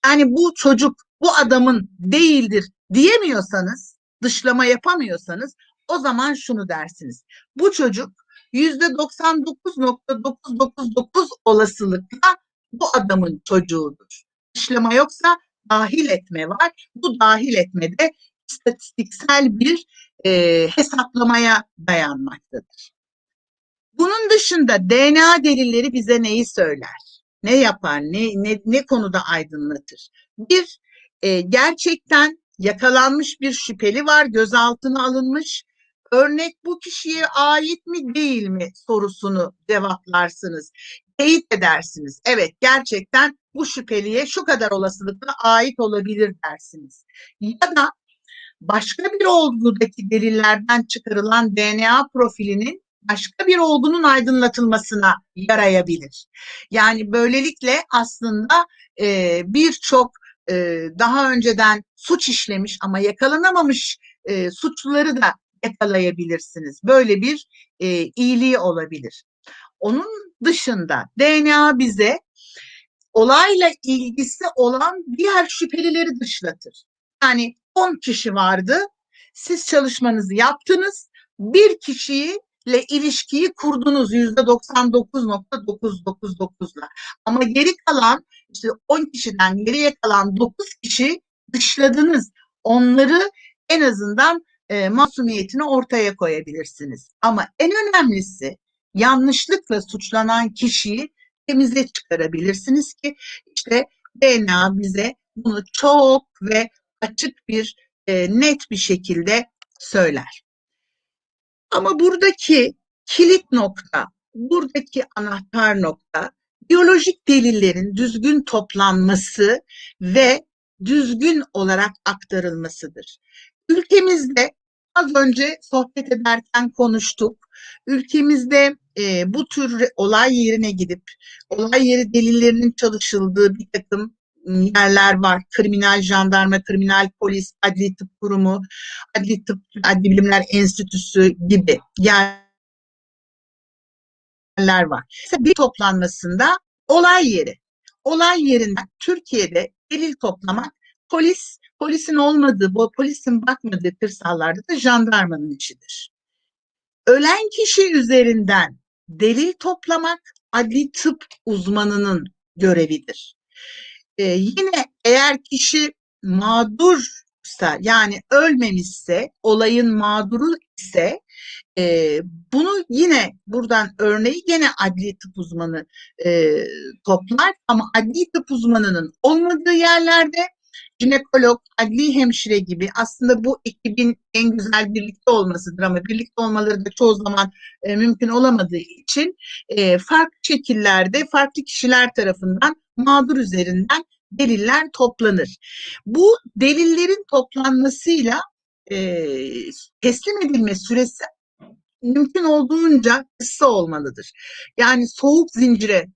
Yani bu çocuk bu adamın değildir diyemiyorsanız, dışlama yapamıyorsanız o zaman şunu dersiniz. Bu çocuk 99.999 olasılıkla bu adamın çocuğudur. Dışlama yoksa dahil etme var. Bu dahil etmede istatistiksel bir e, hesaplamaya dayanmaktadır. Bunun dışında DNA delilleri bize neyi söyler? Ne yapar? Ne, ne, ne konuda aydınlatır? Bir, e, gerçekten yakalanmış bir şüpheli var, gözaltına alınmış. Örnek bu kişiye ait mi değil mi sorusunu cevaplarsınız. Teyit edersiniz. Evet gerçekten bu şüpheliye şu kadar olasılıkla ait olabilir dersiniz. Ya da başka bir olgudaki delillerden çıkarılan DNA profilinin başka bir olgunun aydınlatılmasına yarayabilir. Yani böylelikle aslında e, birçok e, daha önceden suç işlemiş ama yakalanamamış e, suçluları da yakalayabilirsiniz. Böyle bir e, iyiliği olabilir. Onun dışında DNA bize olayla ilgisi olan diğer şüphelileri dışlatır. Yani 10 kişi vardı. Siz çalışmanızı yaptınız. Bir kişiyi ile ilişkiyi kurdunuz yüzde 99.999'la. Ama geri kalan işte 10 kişiden geriye kalan 9 kişi dışladınız. Onları en azından e, masumiyetini ortaya koyabilirsiniz. Ama en önemlisi yanlışlıkla suçlanan kişiyi temize çıkarabilirsiniz ki işte DNA bize bunu çok ve açık bir e, net bir şekilde söyler. Ama buradaki kilit nokta, buradaki anahtar nokta biyolojik delillerin düzgün toplanması ve düzgün olarak aktarılmasıdır. Ülkemizde az önce sohbet ederken konuştuk. Ülkemizde e, bu tür olay yerine gidip olay yeri delillerinin çalışıldığı bir takım yerler var. Kriminal jandarma, kriminal polis, adli tıp kurumu, adli tıp, adli bilimler enstitüsü gibi yerler var. Mesela bir toplanmasında olay yeri. Olay yerinden Türkiye'de delil toplamak polis, polisin olmadığı, polisin bakmadığı kırsallarda da jandarmanın işidir. Ölen kişi üzerinden delil toplamak adli tıp uzmanının görevidir. Ee, yine eğer kişi mağdursa yani ölmemişse, olayın mağduru ise e, bunu yine buradan örneği gene adli tıp uzmanı e, toplar ama adli tıp uzmanının olmadığı yerlerde jinekolog, adli hemşire gibi aslında bu ekibin en güzel birlikte olmasıdır ama birlikte olmaları da çoğu zaman e, mümkün olamadığı için e, farklı şekillerde farklı kişiler tarafından mağdur üzerinden deliller toplanır. Bu delillerin toplanmasıyla e, teslim edilme süresi mümkün olduğunca kısa olmalıdır. Yani soğuk zincire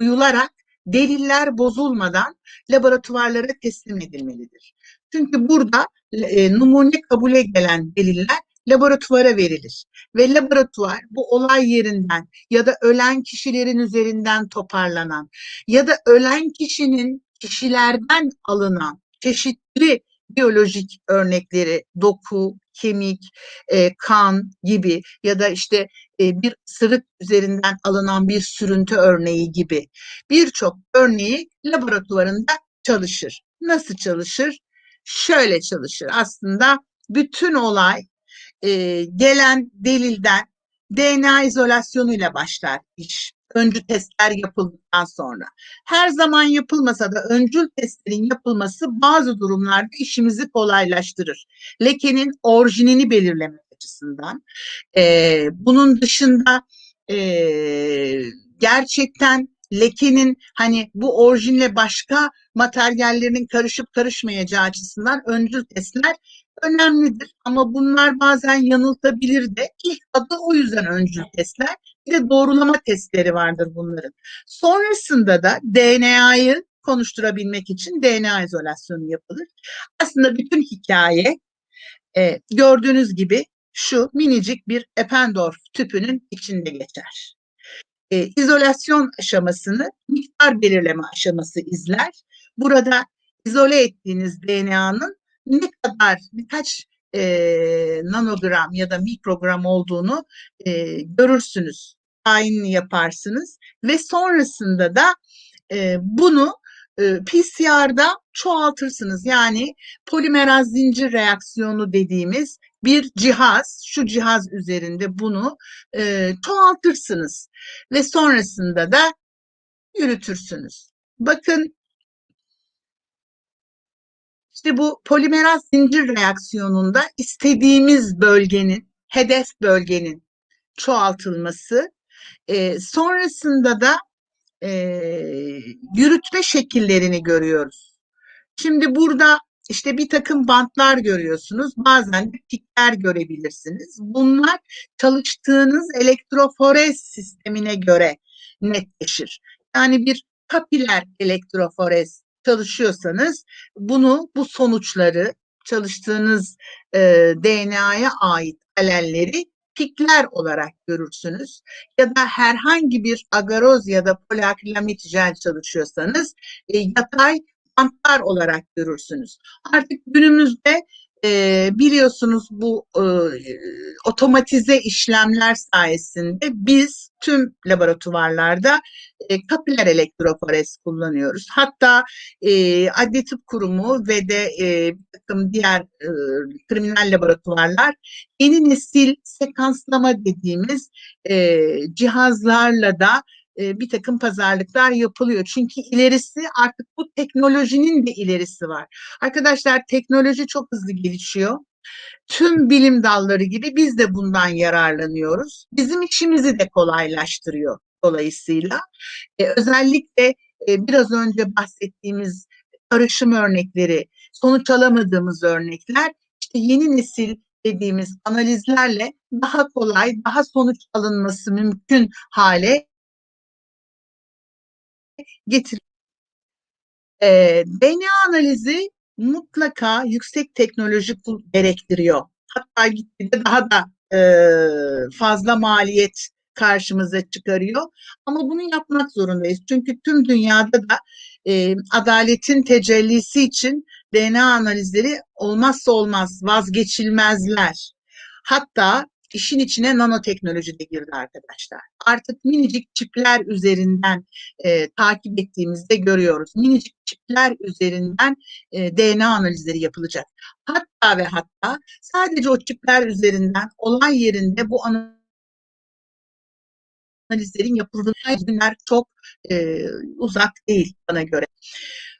uyularak deliller bozulmadan laboratuvarlara teslim edilmelidir. Çünkü burada e, numune kabule gelen deliller laboratuvara verilir ve laboratuvar bu olay yerinden ya da ölen kişilerin üzerinden toparlanan ya da ölen kişinin kişilerden alınan çeşitli biyolojik örnekleri doku, kemik, e, kan gibi ya da işte e, bir sırık üzerinden alınan bir sürüntü örneği gibi birçok örneği laboratuvarında çalışır. Nasıl çalışır? Şöyle çalışır. Aslında bütün olay e, gelen delilden DNA izolasyonuyla başlar iş. Öncü testler yapıldıktan sonra. Her zaman yapılmasa da öncül testlerin yapılması bazı durumlarda işimizi kolaylaştırır. Lekenin orijinini belirlemek açısından. Ee, bunun dışında e, gerçekten lekenin hani bu orijinle başka materyallerinin karışıp karışmayacağı açısından öncül testler önemlidir. Ama bunlar bazen yanıltabilir de. İlk adı o yüzden öncül testler. Bir de doğrulama testleri vardır bunların. Sonrasında da DNA'yı konuşturabilmek için DNA izolasyonu yapılır. Aslında bütün hikaye e, gördüğünüz gibi şu minicik bir Eppendorf tüpünün içinde geçer. E, izolasyon aşamasını miktar belirleme aşaması izler. Burada izole ettiğiniz DNA'nın ne kadar birkaç e, nanogram ya da mikrogram olduğunu e, görürsünüz. Tayinini yaparsınız ve sonrasında da e, bunu e, PCR'da çoğaltırsınız. Yani polimeraz zincir reaksiyonu dediğimiz bir cihaz, şu cihaz üzerinde bunu e, çoğaltırsınız ve sonrasında da yürütürsünüz. Bakın işte bu polimeraz zincir reaksiyonunda istediğimiz bölgenin, hedef bölgenin çoğaltılması, e, sonrasında da e, yürütme şekillerini görüyoruz. Şimdi burada işte bir takım bantlar görüyorsunuz. Bazen de pikler görebilirsiniz. Bunlar çalıştığınız elektroforez sistemine göre netleşir. Yani bir kapiler elektroforez çalışıyorsanız bunu bu sonuçları çalıştığınız e, DNA'ya ait alelleri pikler olarak görürsünüz. Ya da herhangi bir agaroz ya da poliakrilamit jel çalışıyorsanız e, yatay bantlar olarak görürsünüz. Artık günümüzde e, biliyorsunuz bu e, otomatize işlemler sayesinde biz tüm laboratuvarlarda e, kapiler elektroforez kullanıyoruz. Hatta e, Adli Tıp Kurumu ve de e, bir takım diğer e, kriminal laboratuvarlar yeni nesil sekanslama dediğimiz e, cihazlarla da e, bir takım pazarlıklar yapılıyor. Çünkü ilerisi artık bu teknolojinin de ilerisi var. Arkadaşlar teknoloji çok hızlı gelişiyor. Tüm bilim dalları gibi biz de bundan yararlanıyoruz. Bizim işimizi de kolaylaştırıyor dolayısıyla. E, özellikle e, biraz önce bahsettiğimiz karışım örnekleri, sonuç alamadığımız örnekler işte yeni nesil dediğimiz analizlerle daha kolay, daha sonuç alınması mümkün hale getir. E, DNA analizi mutlaka yüksek teknoloji gerektiriyor. Hatta gitgide daha da e, fazla maliyet karşımıza çıkarıyor. Ama bunu yapmak zorundayız. Çünkü tüm dünyada da e, adaletin tecellisi için DNA analizleri olmazsa olmaz, vazgeçilmezler. Hatta işin içine nanoteknoloji de girdi arkadaşlar. Artık minicik çipler üzerinden e, takip ettiğimizde görüyoruz. Minicik çipler üzerinden e, DNA analizleri yapılacak. Hatta ve hatta sadece o çipler üzerinden olay yerinde bu analizlerin yapıldığı günler çok e, uzak değil bana göre.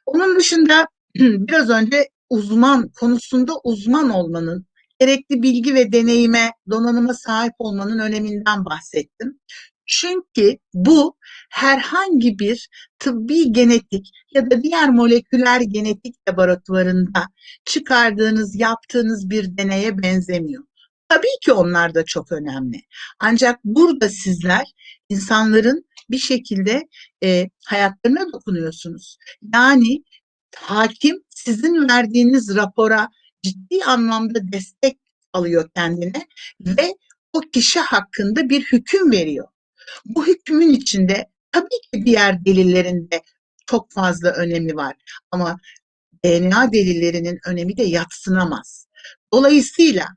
Onun dışında biraz önce uzman konusunda uzman olmanın gerekli bilgi ve deneyime, donanıma sahip olmanın öneminden bahsettim. Çünkü bu herhangi bir tıbbi genetik ya da diğer moleküler genetik laboratuvarında çıkardığınız, yaptığınız bir deneye benzemiyor. Tabii ki onlar da çok önemli. Ancak burada sizler insanların bir şekilde e, hayatlarına dokunuyorsunuz. Yani hakim sizin verdiğiniz rapora ciddi anlamda destek alıyor kendine ve o kişi hakkında bir hüküm veriyor. Bu hükmün içinde tabii ki diğer delillerin de çok fazla önemi var ama DNA delillerinin önemi de yatsınamaz. Dolayısıyla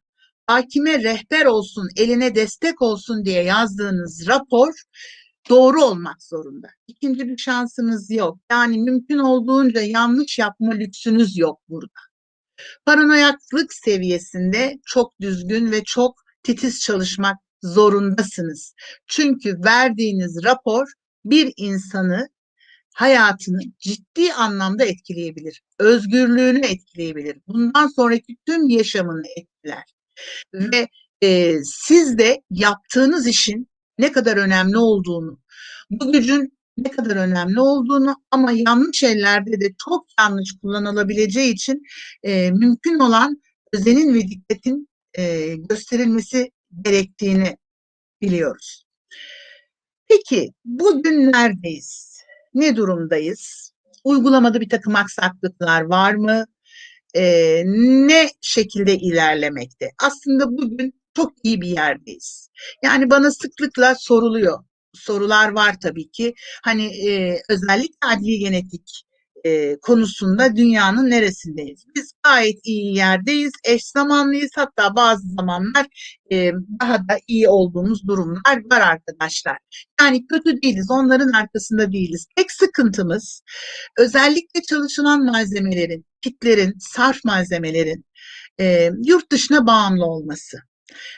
hakime rehber olsun, eline destek olsun diye yazdığınız rapor doğru olmak zorunda. İkinci bir şansınız yok. Yani mümkün olduğunca yanlış yapma lüksünüz yok burada. Paranoyaklık seviyesinde çok düzgün ve çok titiz çalışmak zorundasınız. Çünkü verdiğiniz rapor bir insanı hayatını ciddi anlamda etkileyebilir. Özgürlüğünü etkileyebilir. Bundan sonraki tüm yaşamını etkiler. Ve e, siz de yaptığınız işin ne kadar önemli olduğunu, bu gücün ne kadar önemli olduğunu ama yanlış ellerde de çok yanlış kullanılabileceği için e, mümkün olan özenin ve dikkatin e, gösterilmesi gerektiğini biliyoruz. Peki bugün neredeyiz? Ne durumdayız? Uygulamada bir takım aksaklıklar var mı? Ee, ne şekilde ilerlemekte? Aslında bugün çok iyi bir yerdeyiz. Yani bana sıklıkla soruluyor. Sorular var tabii ki. Hani e, özellikle adli genetik e, konusunda dünyanın neresindeyiz? Biz gayet iyi yerdeyiz, eş zamanlıyız. Hatta bazı zamanlar e, daha da iyi olduğumuz durumlar var arkadaşlar. Yani kötü değiliz, onların arkasında değiliz. Tek sıkıntımız özellikle çalışılan malzemelerin, kitlerin, sarf malzemelerin e, yurt dışına bağımlı olması.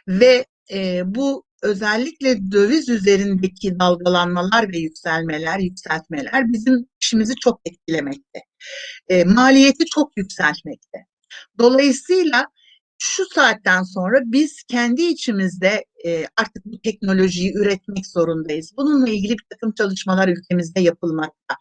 Ve e, bu özellikle döviz üzerindeki dalgalanmalar ve yükselmeler, yükseltmeler bizim işimizi çok etkilemekte. E, maliyeti çok yükseltmekte. Dolayısıyla şu saatten sonra biz kendi içimizde e, artık bu teknolojiyi üretmek zorundayız. Bununla ilgili bir takım çalışmalar ülkemizde yapılmakta,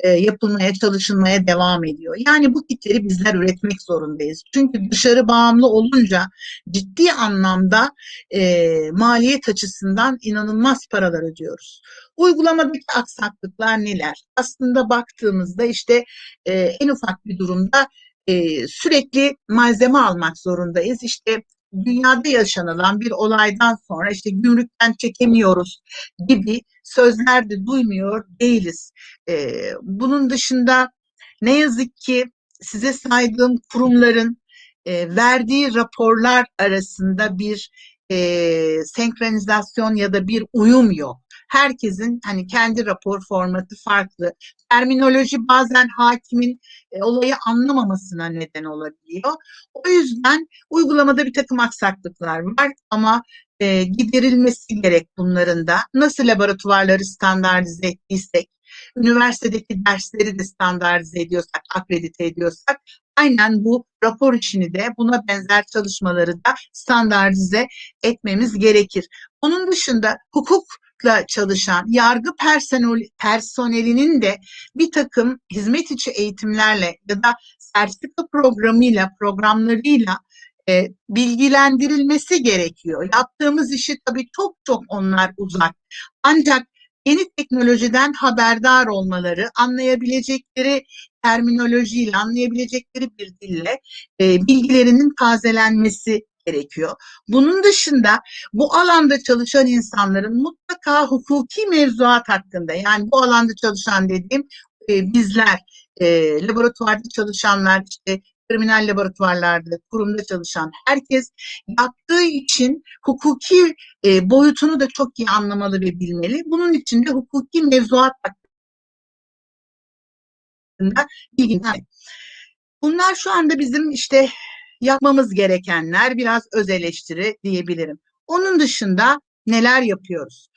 e, yapılmaya çalışılmaya devam ediyor. Yani bu kitleri bizler üretmek zorundayız. Çünkü dışarı bağımlı olunca ciddi anlamda e, maliyet açısından inanılmaz paralar ödüyoruz. Uygulamadaki aksaklıklar neler? Aslında baktığımızda işte e, en ufak bir durumda e, sürekli malzeme almak zorundayız. İşte dünyada yaşanılan bir olaydan sonra işte gümrükten çekemiyoruz gibi sözler de duymuyor değiliz. E, bunun dışında ne yazık ki size saydığım kurumların e, verdiği raporlar arasında bir e, senkronizasyon ya da bir uyum yok herkesin hani kendi rapor formatı farklı. Terminoloji bazen hakimin e, olayı anlamamasına neden olabiliyor. O yüzden uygulamada bir takım aksaklıklar var ama e, giderilmesi gerek bunların da. Nasıl laboratuvarları standartize ettiysek, üniversitedeki dersleri de standartize ediyorsak, akredite ediyorsak, aynen bu rapor işini de buna benzer çalışmaları da standartize etmemiz gerekir. Onun dışında hukuk hukukla çalışan yargı personel, personelinin de bir takım hizmet içi eğitimlerle ya da sertifika programıyla, programlarıyla e, bilgilendirilmesi gerekiyor. Yaptığımız işi tabii çok çok onlar uzak. Ancak yeni teknolojiden haberdar olmaları, anlayabilecekleri terminolojiyle, anlayabilecekleri bir dille e, bilgilerinin tazelenmesi gerekiyor. Bunun dışında bu alanda çalışan insanların mutlaka hukuki mevzuat hakkında yani bu alanda çalışan dediğim e, bizler e, laboratuvarda çalışanlar işte kriminal laboratuvarlarda, kurumda çalışan herkes yaptığı için hukuki e, boyutunu da çok iyi anlamalı ve bilmeli. Bunun için de hukuki mevzuat hakkında bilgiler. Bunlar şu anda bizim işte yapmamız gerekenler biraz öz eleştiri diyebilirim. Onun dışında neler yapıyoruz?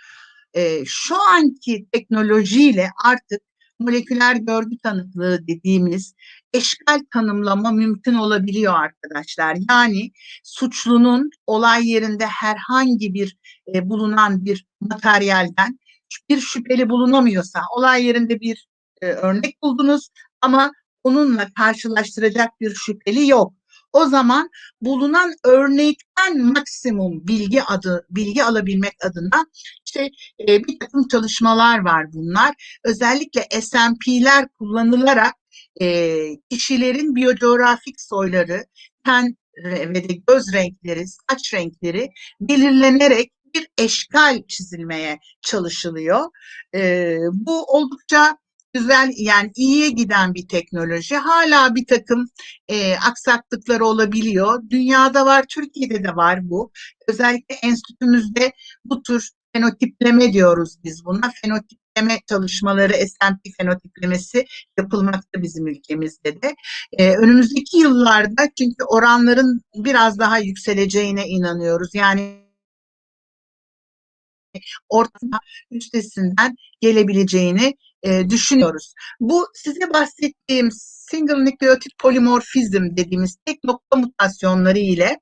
Ee, şu anki teknolojiyle artık moleküler görgü tanıklığı dediğimiz eşkal tanımlama mümkün olabiliyor arkadaşlar. Yani suçlunun olay yerinde herhangi bir e, bulunan bir materyalden bir şüpheli bulunamıyorsa olay yerinde bir e, örnek buldunuz ama onunla karşılaştıracak bir şüpheli yok. O zaman bulunan örnekten maksimum bilgi adı bilgi alabilmek adına işte e, bir takım çalışmalar var bunlar. Özellikle SMP'ler kullanılarak e, kişilerin biyocoğrafik soyları, ten ve de göz renkleri, saç renkleri belirlenerek bir eşkal çizilmeye çalışılıyor. E, bu oldukça güzel yani iyiye giden bir teknoloji. Hala bir takım e, aksaklıkları olabiliyor. Dünyada var, Türkiye'de de var bu. Özellikle enstitümüzde bu tür fenotipleme diyoruz biz buna. Fenotipleme çalışmaları, SMP fenotiplemesi yapılmakta bizim ülkemizde de. Ee, önümüzdeki yıllarda çünkü oranların biraz daha yükseleceğine inanıyoruz. Yani ortama üstesinden gelebileceğini e, düşünüyoruz. Bu size bahsettiğim single nükleotit polimorfizm dediğimiz tek nokta mutasyonları ile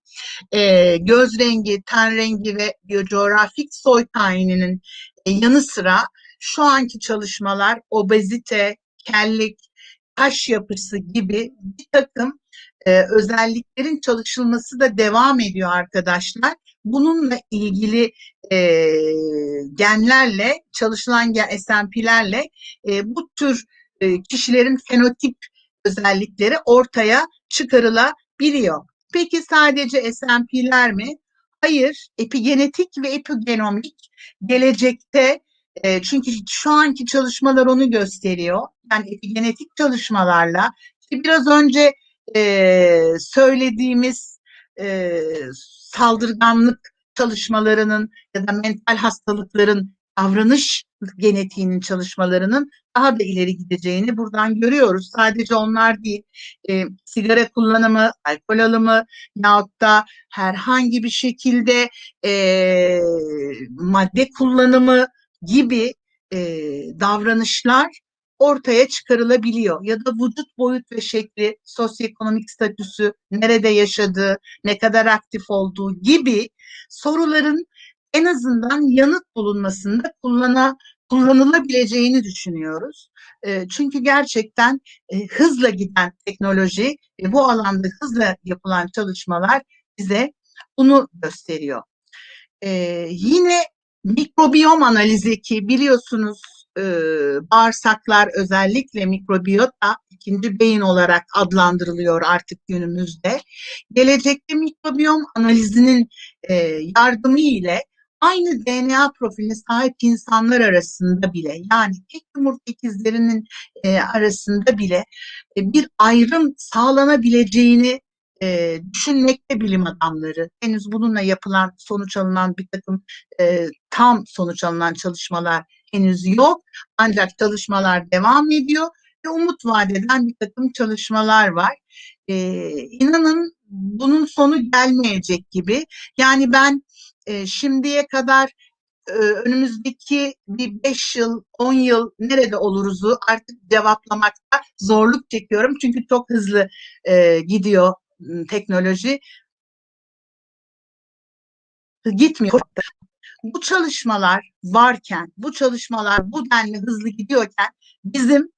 e, göz rengi, ten rengi ve coğrafik soy tayininin e, yanı sıra şu anki çalışmalar obezite, kellik, taş yapısı gibi bir takım e, özelliklerin çalışılması da devam ediyor arkadaşlar. Bununla ilgili e, genlerle, çalışılan SNP'lerle e, bu tür e, kişilerin fenotip özellikleri ortaya çıkarılabiliyor. Peki sadece SNP'ler mi? Hayır, epigenetik ve epigenomik gelecekte e, çünkü şu anki çalışmalar onu gösteriyor. Yani epigenetik çalışmalarla işte biraz önce e, söylediğimiz e, saldırganlık çalışmalarının ya da mental hastalıkların davranış genetiğinin çalışmalarının daha da ileri gideceğini buradan görüyoruz. Sadece onlar değil, e, sigara kullanımı, alkol alımı yahut da herhangi bir şekilde e, madde kullanımı gibi e, davranışlar ortaya çıkarılabiliyor. Ya da vücut boyut ve şekli, sosyoekonomik statüsü, nerede yaşadığı, ne kadar aktif olduğu gibi soruların en azından yanıt bulunmasında kullana, kullanılabileceğini düşünüyoruz. E, çünkü gerçekten e, hızla giden teknoloji ve bu alanda hızla yapılan çalışmalar bize bunu gösteriyor. E, yine mikrobiyom analizi ki biliyorsunuz e, bağırsaklar özellikle mikrobiyota ikinci beyin olarak adlandırılıyor artık günümüzde. Gelecekte mikrobiyom analizinin e, yardımı ile aynı DNA profiline sahip insanlar arasında bile yani tek yumurta ikizlerinin e, arasında bile e, bir ayrım sağlanabileceğini e, düşünmekte bilim adamları. Henüz bununla yapılan, sonuç alınan bir takım e, tam sonuç alınan çalışmalar henüz yok. Ancak çalışmalar devam ediyor ve umut vadeden bir takım çalışmalar var. E, inanın bunun sonu gelmeyecek gibi. Yani ben e, şimdiye kadar e, önümüzdeki bir 5 yıl, 10 yıl nerede oluruzu artık cevaplamakta zorluk çekiyorum. Çünkü çok hızlı e, gidiyor teknoloji. Gitmiyor. Bu çalışmalar varken, bu çalışmalar bu denli hızlı gidiyorken bizim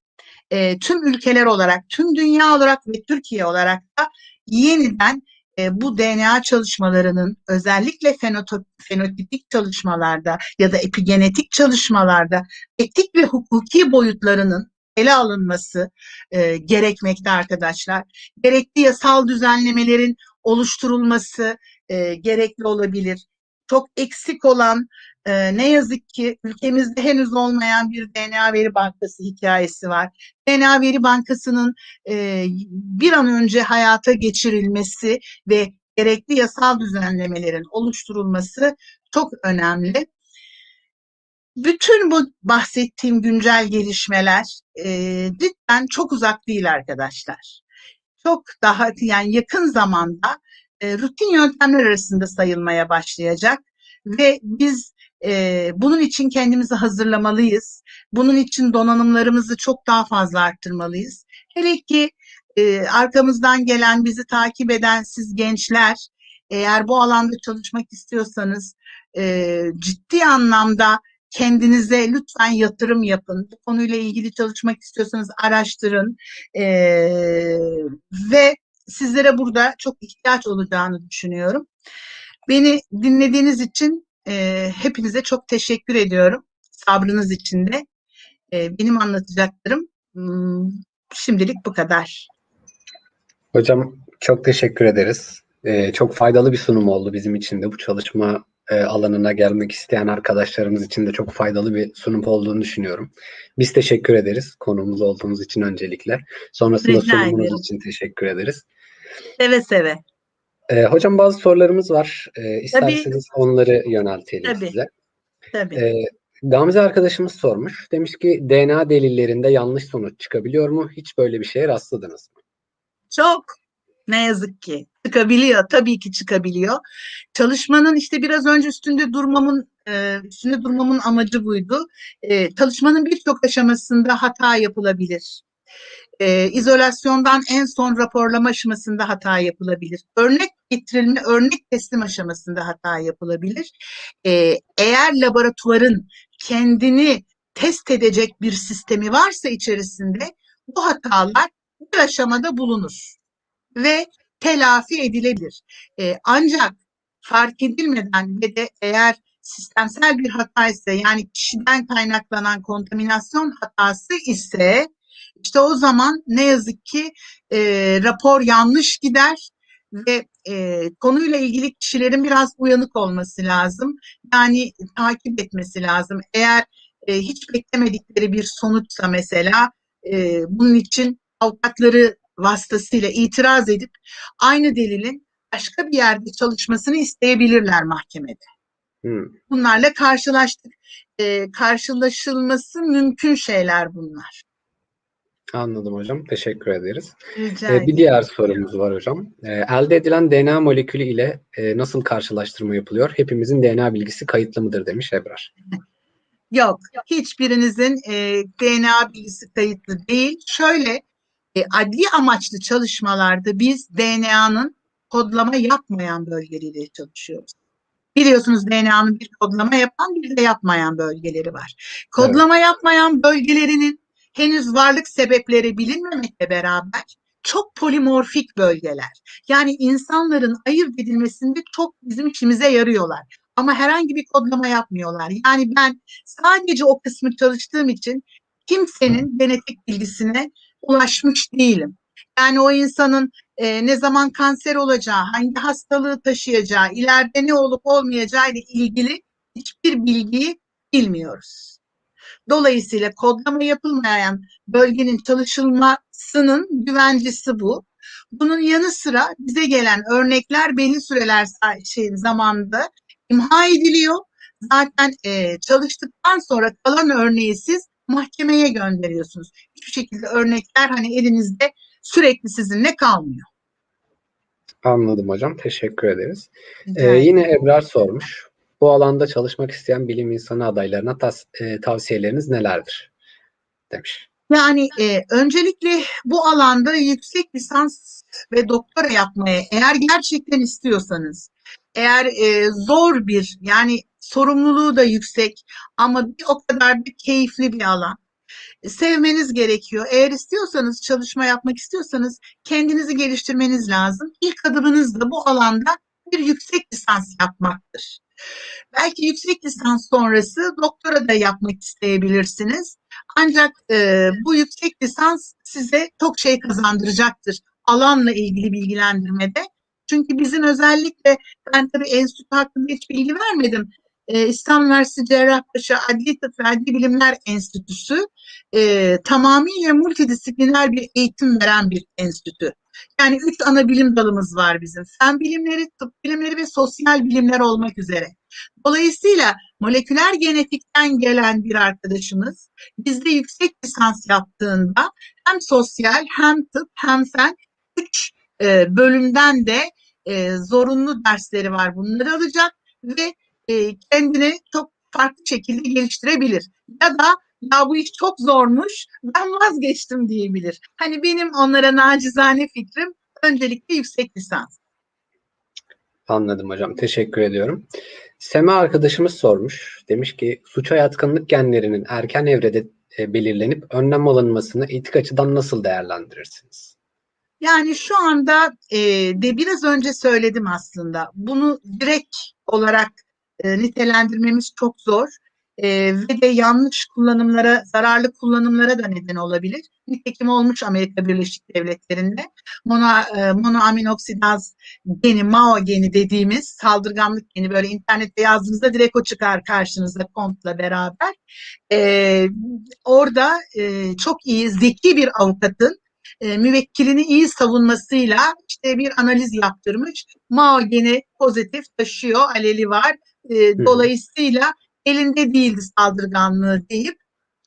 e, tüm ülkeler olarak, tüm dünya olarak ve Türkiye olarak da yeniden e, bu DNA çalışmalarının özellikle fenotip, fenotipik çalışmalarda ya da epigenetik çalışmalarda etik ve hukuki boyutlarının ele alınması e, gerekmekte arkadaşlar. Gerekli yasal düzenlemelerin oluşturulması e, gerekli olabilir. Çok eksik olan e, ne yazık ki ülkemizde henüz olmayan bir DNA veri bankası hikayesi var. DNA veri bankasının e, bir an önce hayata geçirilmesi ve gerekli yasal düzenlemelerin oluşturulması çok önemli. Bütün bu bahsettiğim güncel gelişmeler e, cidden çok uzak değil arkadaşlar. Çok daha yani yakın zamanda rutin yöntemler arasında sayılmaya başlayacak ve biz e, bunun için kendimizi hazırlamalıyız. Bunun için donanımlarımızı çok daha fazla arttırmalıyız. Hele ki e, arkamızdan gelen, bizi takip eden siz gençler, eğer bu alanda çalışmak istiyorsanız e, ciddi anlamda kendinize lütfen yatırım yapın. Bu konuyla ilgili çalışmak istiyorsanız araştırın e, ve sizlere burada çok ihtiyaç olacağını düşünüyorum. Beni dinlediğiniz için e, hepinize çok teşekkür ediyorum. Sabrınız için de. E, benim anlatacaklarım hmm, şimdilik bu kadar. Hocam çok teşekkür ederiz. Ee, çok faydalı bir sunum oldu bizim için de bu çalışma e, alanına gelmek isteyen arkadaşlarımız için de çok faydalı bir sunum olduğunu düşünüyorum. Biz teşekkür ederiz konuğumuz olduğunuz için öncelikle. Sonrasında Rica sunumunuz ederim. için teşekkür ederiz. Seve seve. E, hocam bazı sorularımız var. E, isterseniz Tabii. onları yöneltelim Tabii. size. Tabii. E, Gamze arkadaşımız sormuş. Demiş ki DNA delillerinde yanlış sonuç çıkabiliyor mu? Hiç böyle bir şeye rastladınız mı? Çok. Ne yazık ki çıkabiliyor. Tabii ki çıkabiliyor. Çalışmanın işte biraz önce üstünde durmamın e, üstüne durmamın amacı buydu. E, çalışmanın birçok aşamasında hata yapılabilir. E, izolasyondan en son raporlama aşamasında hata yapılabilir. Örnek getirilme, örnek teslim aşamasında hata yapılabilir. E, eğer laboratuvarın kendini test edecek bir sistemi varsa içerisinde bu hatalar bir aşamada bulunur ve telafi edilebilir. E, ancak fark edilmeden ve de eğer sistemsel bir hata ise yani kişiden kaynaklanan kontaminasyon hatası ise işte o zaman ne yazık ki e, rapor yanlış gider ve e, konuyla ilgili kişilerin biraz uyanık olması lazım. Yani takip etmesi lazım. Eğer e, hiç beklemedikleri bir sonuçsa mesela e, bunun için avukatları vasıtasıyla itiraz edip aynı delilin başka bir yerde çalışmasını isteyebilirler mahkemede. Hmm, Bunlarla karşılaştık. E, karşılaşılması mümkün şeyler bunlar. Anladım hocam. Teşekkür ederiz. Rica Ee, bir diğer sorumuz var hocam. Ee, elde edilen DNA molekülü ile e, nasıl karşılaştırma yapılıyor? Hepimizin DNA bilgisi kayıtlı mıdır demiş Ebrar. Yok, hiçbirinizin e, DNA bilgisi kayıtlı değil. Şöyle, e, adli amaçlı çalışmalarda biz DNA'nın kodlama yapmayan bölgeleriyle çalışıyoruz. Biliyorsunuz DNA'nın bir kodlama yapan bir de yapmayan bölgeleri var. Kodlama yapmayan bölgelerinin henüz varlık sebepleri bilinmemekle beraber çok polimorfik bölgeler. Yani insanların ayırt edilmesinde çok bizim işimize yarıyorlar. Ama herhangi bir kodlama yapmıyorlar. Yani ben sadece o kısmı çalıştığım için kimsenin genetik bilgisine ulaşmış değilim. Yani o insanın e, ne zaman kanser olacağı, hangi hastalığı taşıyacağı, ileride ne olup olmayacağı ile ilgili hiçbir bilgiyi bilmiyoruz. Dolayısıyla kodlama yapılmayan bölgenin çalışılmasının güvencesi bu. Bunun yanı sıra bize gelen örnekler belli süreler şey, zamanda imha ediliyor. Zaten e, çalıştıktan sonra kalan örneği siz mahkemeye gönderiyorsunuz. Hiçbir şekilde örnekler hani elinizde sürekli sizinle kalmıyor. Anladım hocam. Teşekkür ederiz. Ee, yine Ebrar sormuş. Bu alanda çalışmak isteyen bilim insanı adaylarına tas- e, tavsiyeleriniz nelerdir? Demiş. Yani e, öncelikle bu alanda yüksek lisans ve doktora yapmaya eğer gerçekten istiyorsanız, eğer e, zor bir yani sorumluluğu da yüksek ama bir o kadar da keyifli bir alan. e, Sevmeniz gerekiyor. Eğer istiyorsanız, çalışma yapmak istiyorsanız kendinizi geliştirmeniz lazım. İlk adımınız da bu alanda bir yüksek lisans yapmaktır. Belki yüksek lisans sonrası doktora da yapmak isteyebilirsiniz. Ancak e, bu yüksek lisans size çok şey kazandıracaktır alanla ilgili bilgilendirmede. Çünkü bizim özellikle ben tabii enstitü hakkında hiç bilgi vermedim. E, İstanbul Üniversitesi Cerrahpaşa Adli Tıp ve Adli Bilimler Enstitüsü e, tamamıyla multidisipliner bir eğitim veren bir enstitü. Yani üç ana bilim dalımız var bizim. Fen bilimleri, tıp bilimleri ve sosyal bilimler olmak üzere. Dolayısıyla moleküler genetikten gelen bir arkadaşımız bizde yüksek lisans yaptığında hem sosyal hem tıp hem fen üç e, bölümden de e, zorunlu dersleri var. Bunları alacak ve e, kendini çok farklı şekilde geliştirebilir. Ya da ya bu iş çok zormuş ben vazgeçtim diyebilir. Hani benim onlara nacizane fikrim öncelikle yüksek lisans. Anladım hocam. Teşekkür ediyorum. Sema arkadaşımız sormuş. Demiş ki suça yatkınlık genlerinin erken evrede e, belirlenip önlem alınmasını etik açıdan nasıl değerlendirirsiniz? Yani şu anda e, de biraz önce söyledim aslında. Bunu direkt olarak e, nitelendirmemiz çok zor. E, ve de yanlış kullanımlara, zararlı kullanımlara da neden olabilir. Nitekim olmuş Amerika Birleşik Devletleri'nde. Mono, e, monoaminoksidaz geni, MAO geni dediğimiz saldırganlık geni böyle internette yazdığınızda direkt o çıkar karşınıza kontla beraber. E, orada e, çok iyi, zeki bir avukatın e, müvekkilini iyi savunmasıyla işte bir analiz yaptırmış. Mao geni pozitif taşıyor, aleli var. E, hı. dolayısıyla elinde değildi saldırganlığı deyip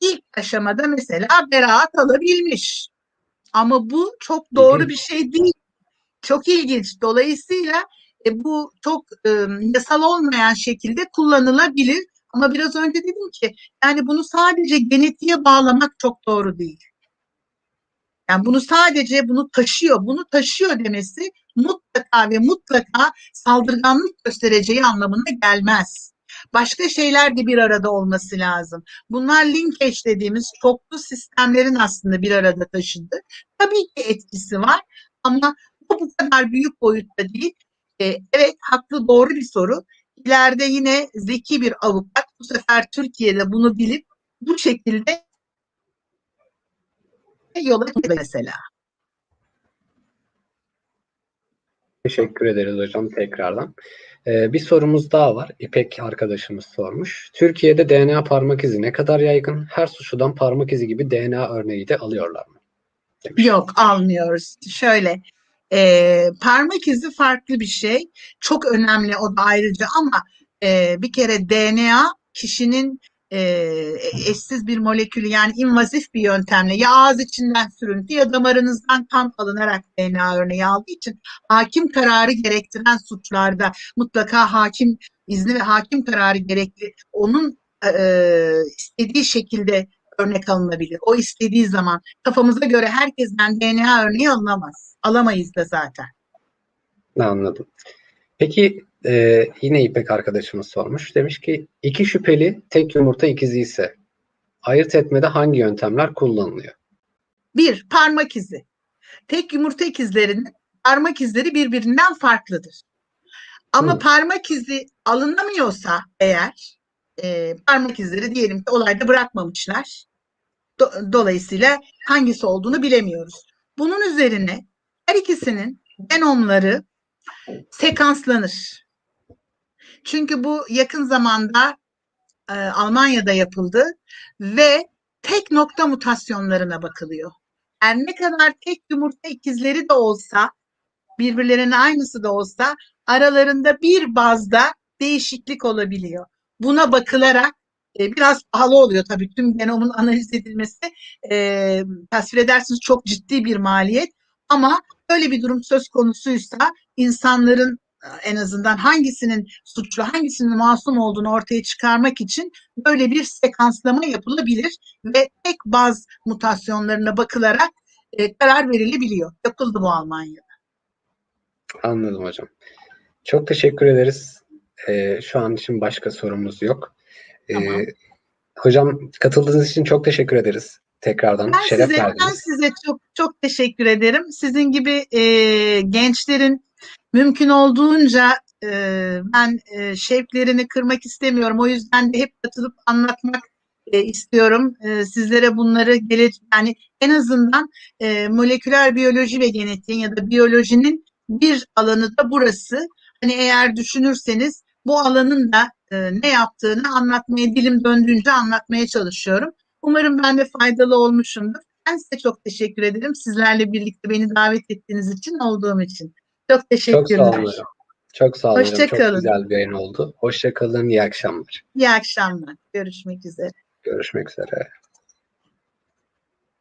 ilk aşamada mesela beraat alabilmiş. Ama bu çok doğru bir şey değil. Çok ilginç. Dolayısıyla e, bu çok e, yasal olmayan şekilde kullanılabilir. Ama biraz önce dedim ki yani bunu sadece genetiğe bağlamak çok doğru değil. Yani bunu sadece bunu taşıyor, bunu taşıyor demesi mutlaka ve mutlaka saldırganlık göstereceği anlamına gelmez. Başka şeyler de bir arada olması lazım. Bunlar linkage dediğimiz çoklu sistemlerin aslında bir arada taşıdığı. Tabii ki etkisi var ama bu bu kadar büyük boyutta değil. Ee, evet haklı doğru bir soru. İleride yine zeki bir avukat bu sefer Türkiye'de bunu bilip bu şekilde yola çıkıyor mesela. Teşekkür ederiz hocam tekrardan. Ee, bir sorumuz daha var. İpek arkadaşımız sormuş. Türkiye'de DNA parmak izi ne kadar yaygın? Her suçludan parmak izi gibi DNA örneği de alıyorlar mı? Demiş. Yok almıyoruz. Şöyle e, parmak izi farklı bir şey. Çok önemli o da ayrıca ama e, bir kere DNA kişinin e, eşsiz bir molekülü yani invazif bir yöntemle ya ağız içinden sürüntü ya damarınızdan kan alınarak DNA örneği aldığı için hakim kararı gerektiren suçlarda mutlaka hakim izni ve hakim kararı gerekli onun e, istediği şekilde örnek alınabilir. O istediği zaman kafamıza göre herkesten DNA örneği alınamaz. Alamayız da zaten. Anladım. Peki e, yine İpek arkadaşımız sormuş. Demiş ki iki şüpheli tek yumurta ikizi ise ayırt etmede hangi yöntemler kullanılıyor? Bir, parmak izi. Tek yumurta ikizlerinin parmak izleri birbirinden farklıdır. Ama Hı. parmak izi alınamıyorsa eğer e, parmak izleri diyelim ki olayda bırakmamışlar. Do- dolayısıyla hangisi olduğunu bilemiyoruz. Bunun üzerine her ikisinin genomları sekanslanır. Çünkü bu yakın zamanda e, Almanya'da yapıldı ve tek nokta mutasyonlarına bakılıyor. Her ne kadar tek yumurta ikizleri de olsa, birbirlerine aynısı da olsa aralarında bir bazda değişiklik olabiliyor. Buna bakılarak e, biraz pahalı oluyor tabii tüm genomun analiz edilmesi. E, tasvir edersiniz çok ciddi bir maliyet ama böyle bir durum söz konusuysa insanların en azından hangisinin suçlu, hangisinin masum olduğunu ortaya çıkarmak için böyle bir sekanslama yapılabilir ve tek baz mutasyonlarına bakılarak e, karar verilebiliyor. Yapıldı bu Almanya'da. Anladım hocam. Çok teşekkür ederiz. E, şu an için başka sorumuz yok. E, Tamam. hocam katıldığınız için çok teşekkür ederiz. Tekrardan Ben şeref size, ben verdiniz. size çok çok teşekkür ederim. Sizin gibi e, gençlerin mümkün olduğunca e, ben e, şevklerini kırmak istemiyorum. O yüzden de hep katılıp anlatmak e, istiyorum. E, sizlere bunları gele yani en azından e, moleküler biyoloji ve genetiğin ya da biyolojinin bir alanı da burası. Hani eğer düşünürseniz bu alanın da e, ne yaptığını anlatmaya dilim döndüğünce anlatmaya çalışıyorum. Umarım ben de faydalı olmuşumdur. Ben size çok teşekkür ederim. Sizlerle birlikte beni davet ettiğiniz için, olduğum için. Çok Çok teşekkürler. sağ olun. Çok sağ olun. Hoşça Çok kalın. güzel bir yayın oldu. Hoşça kalın. İyi akşamlar. İyi akşamlar. Görüşmek üzere. Görüşmek üzere.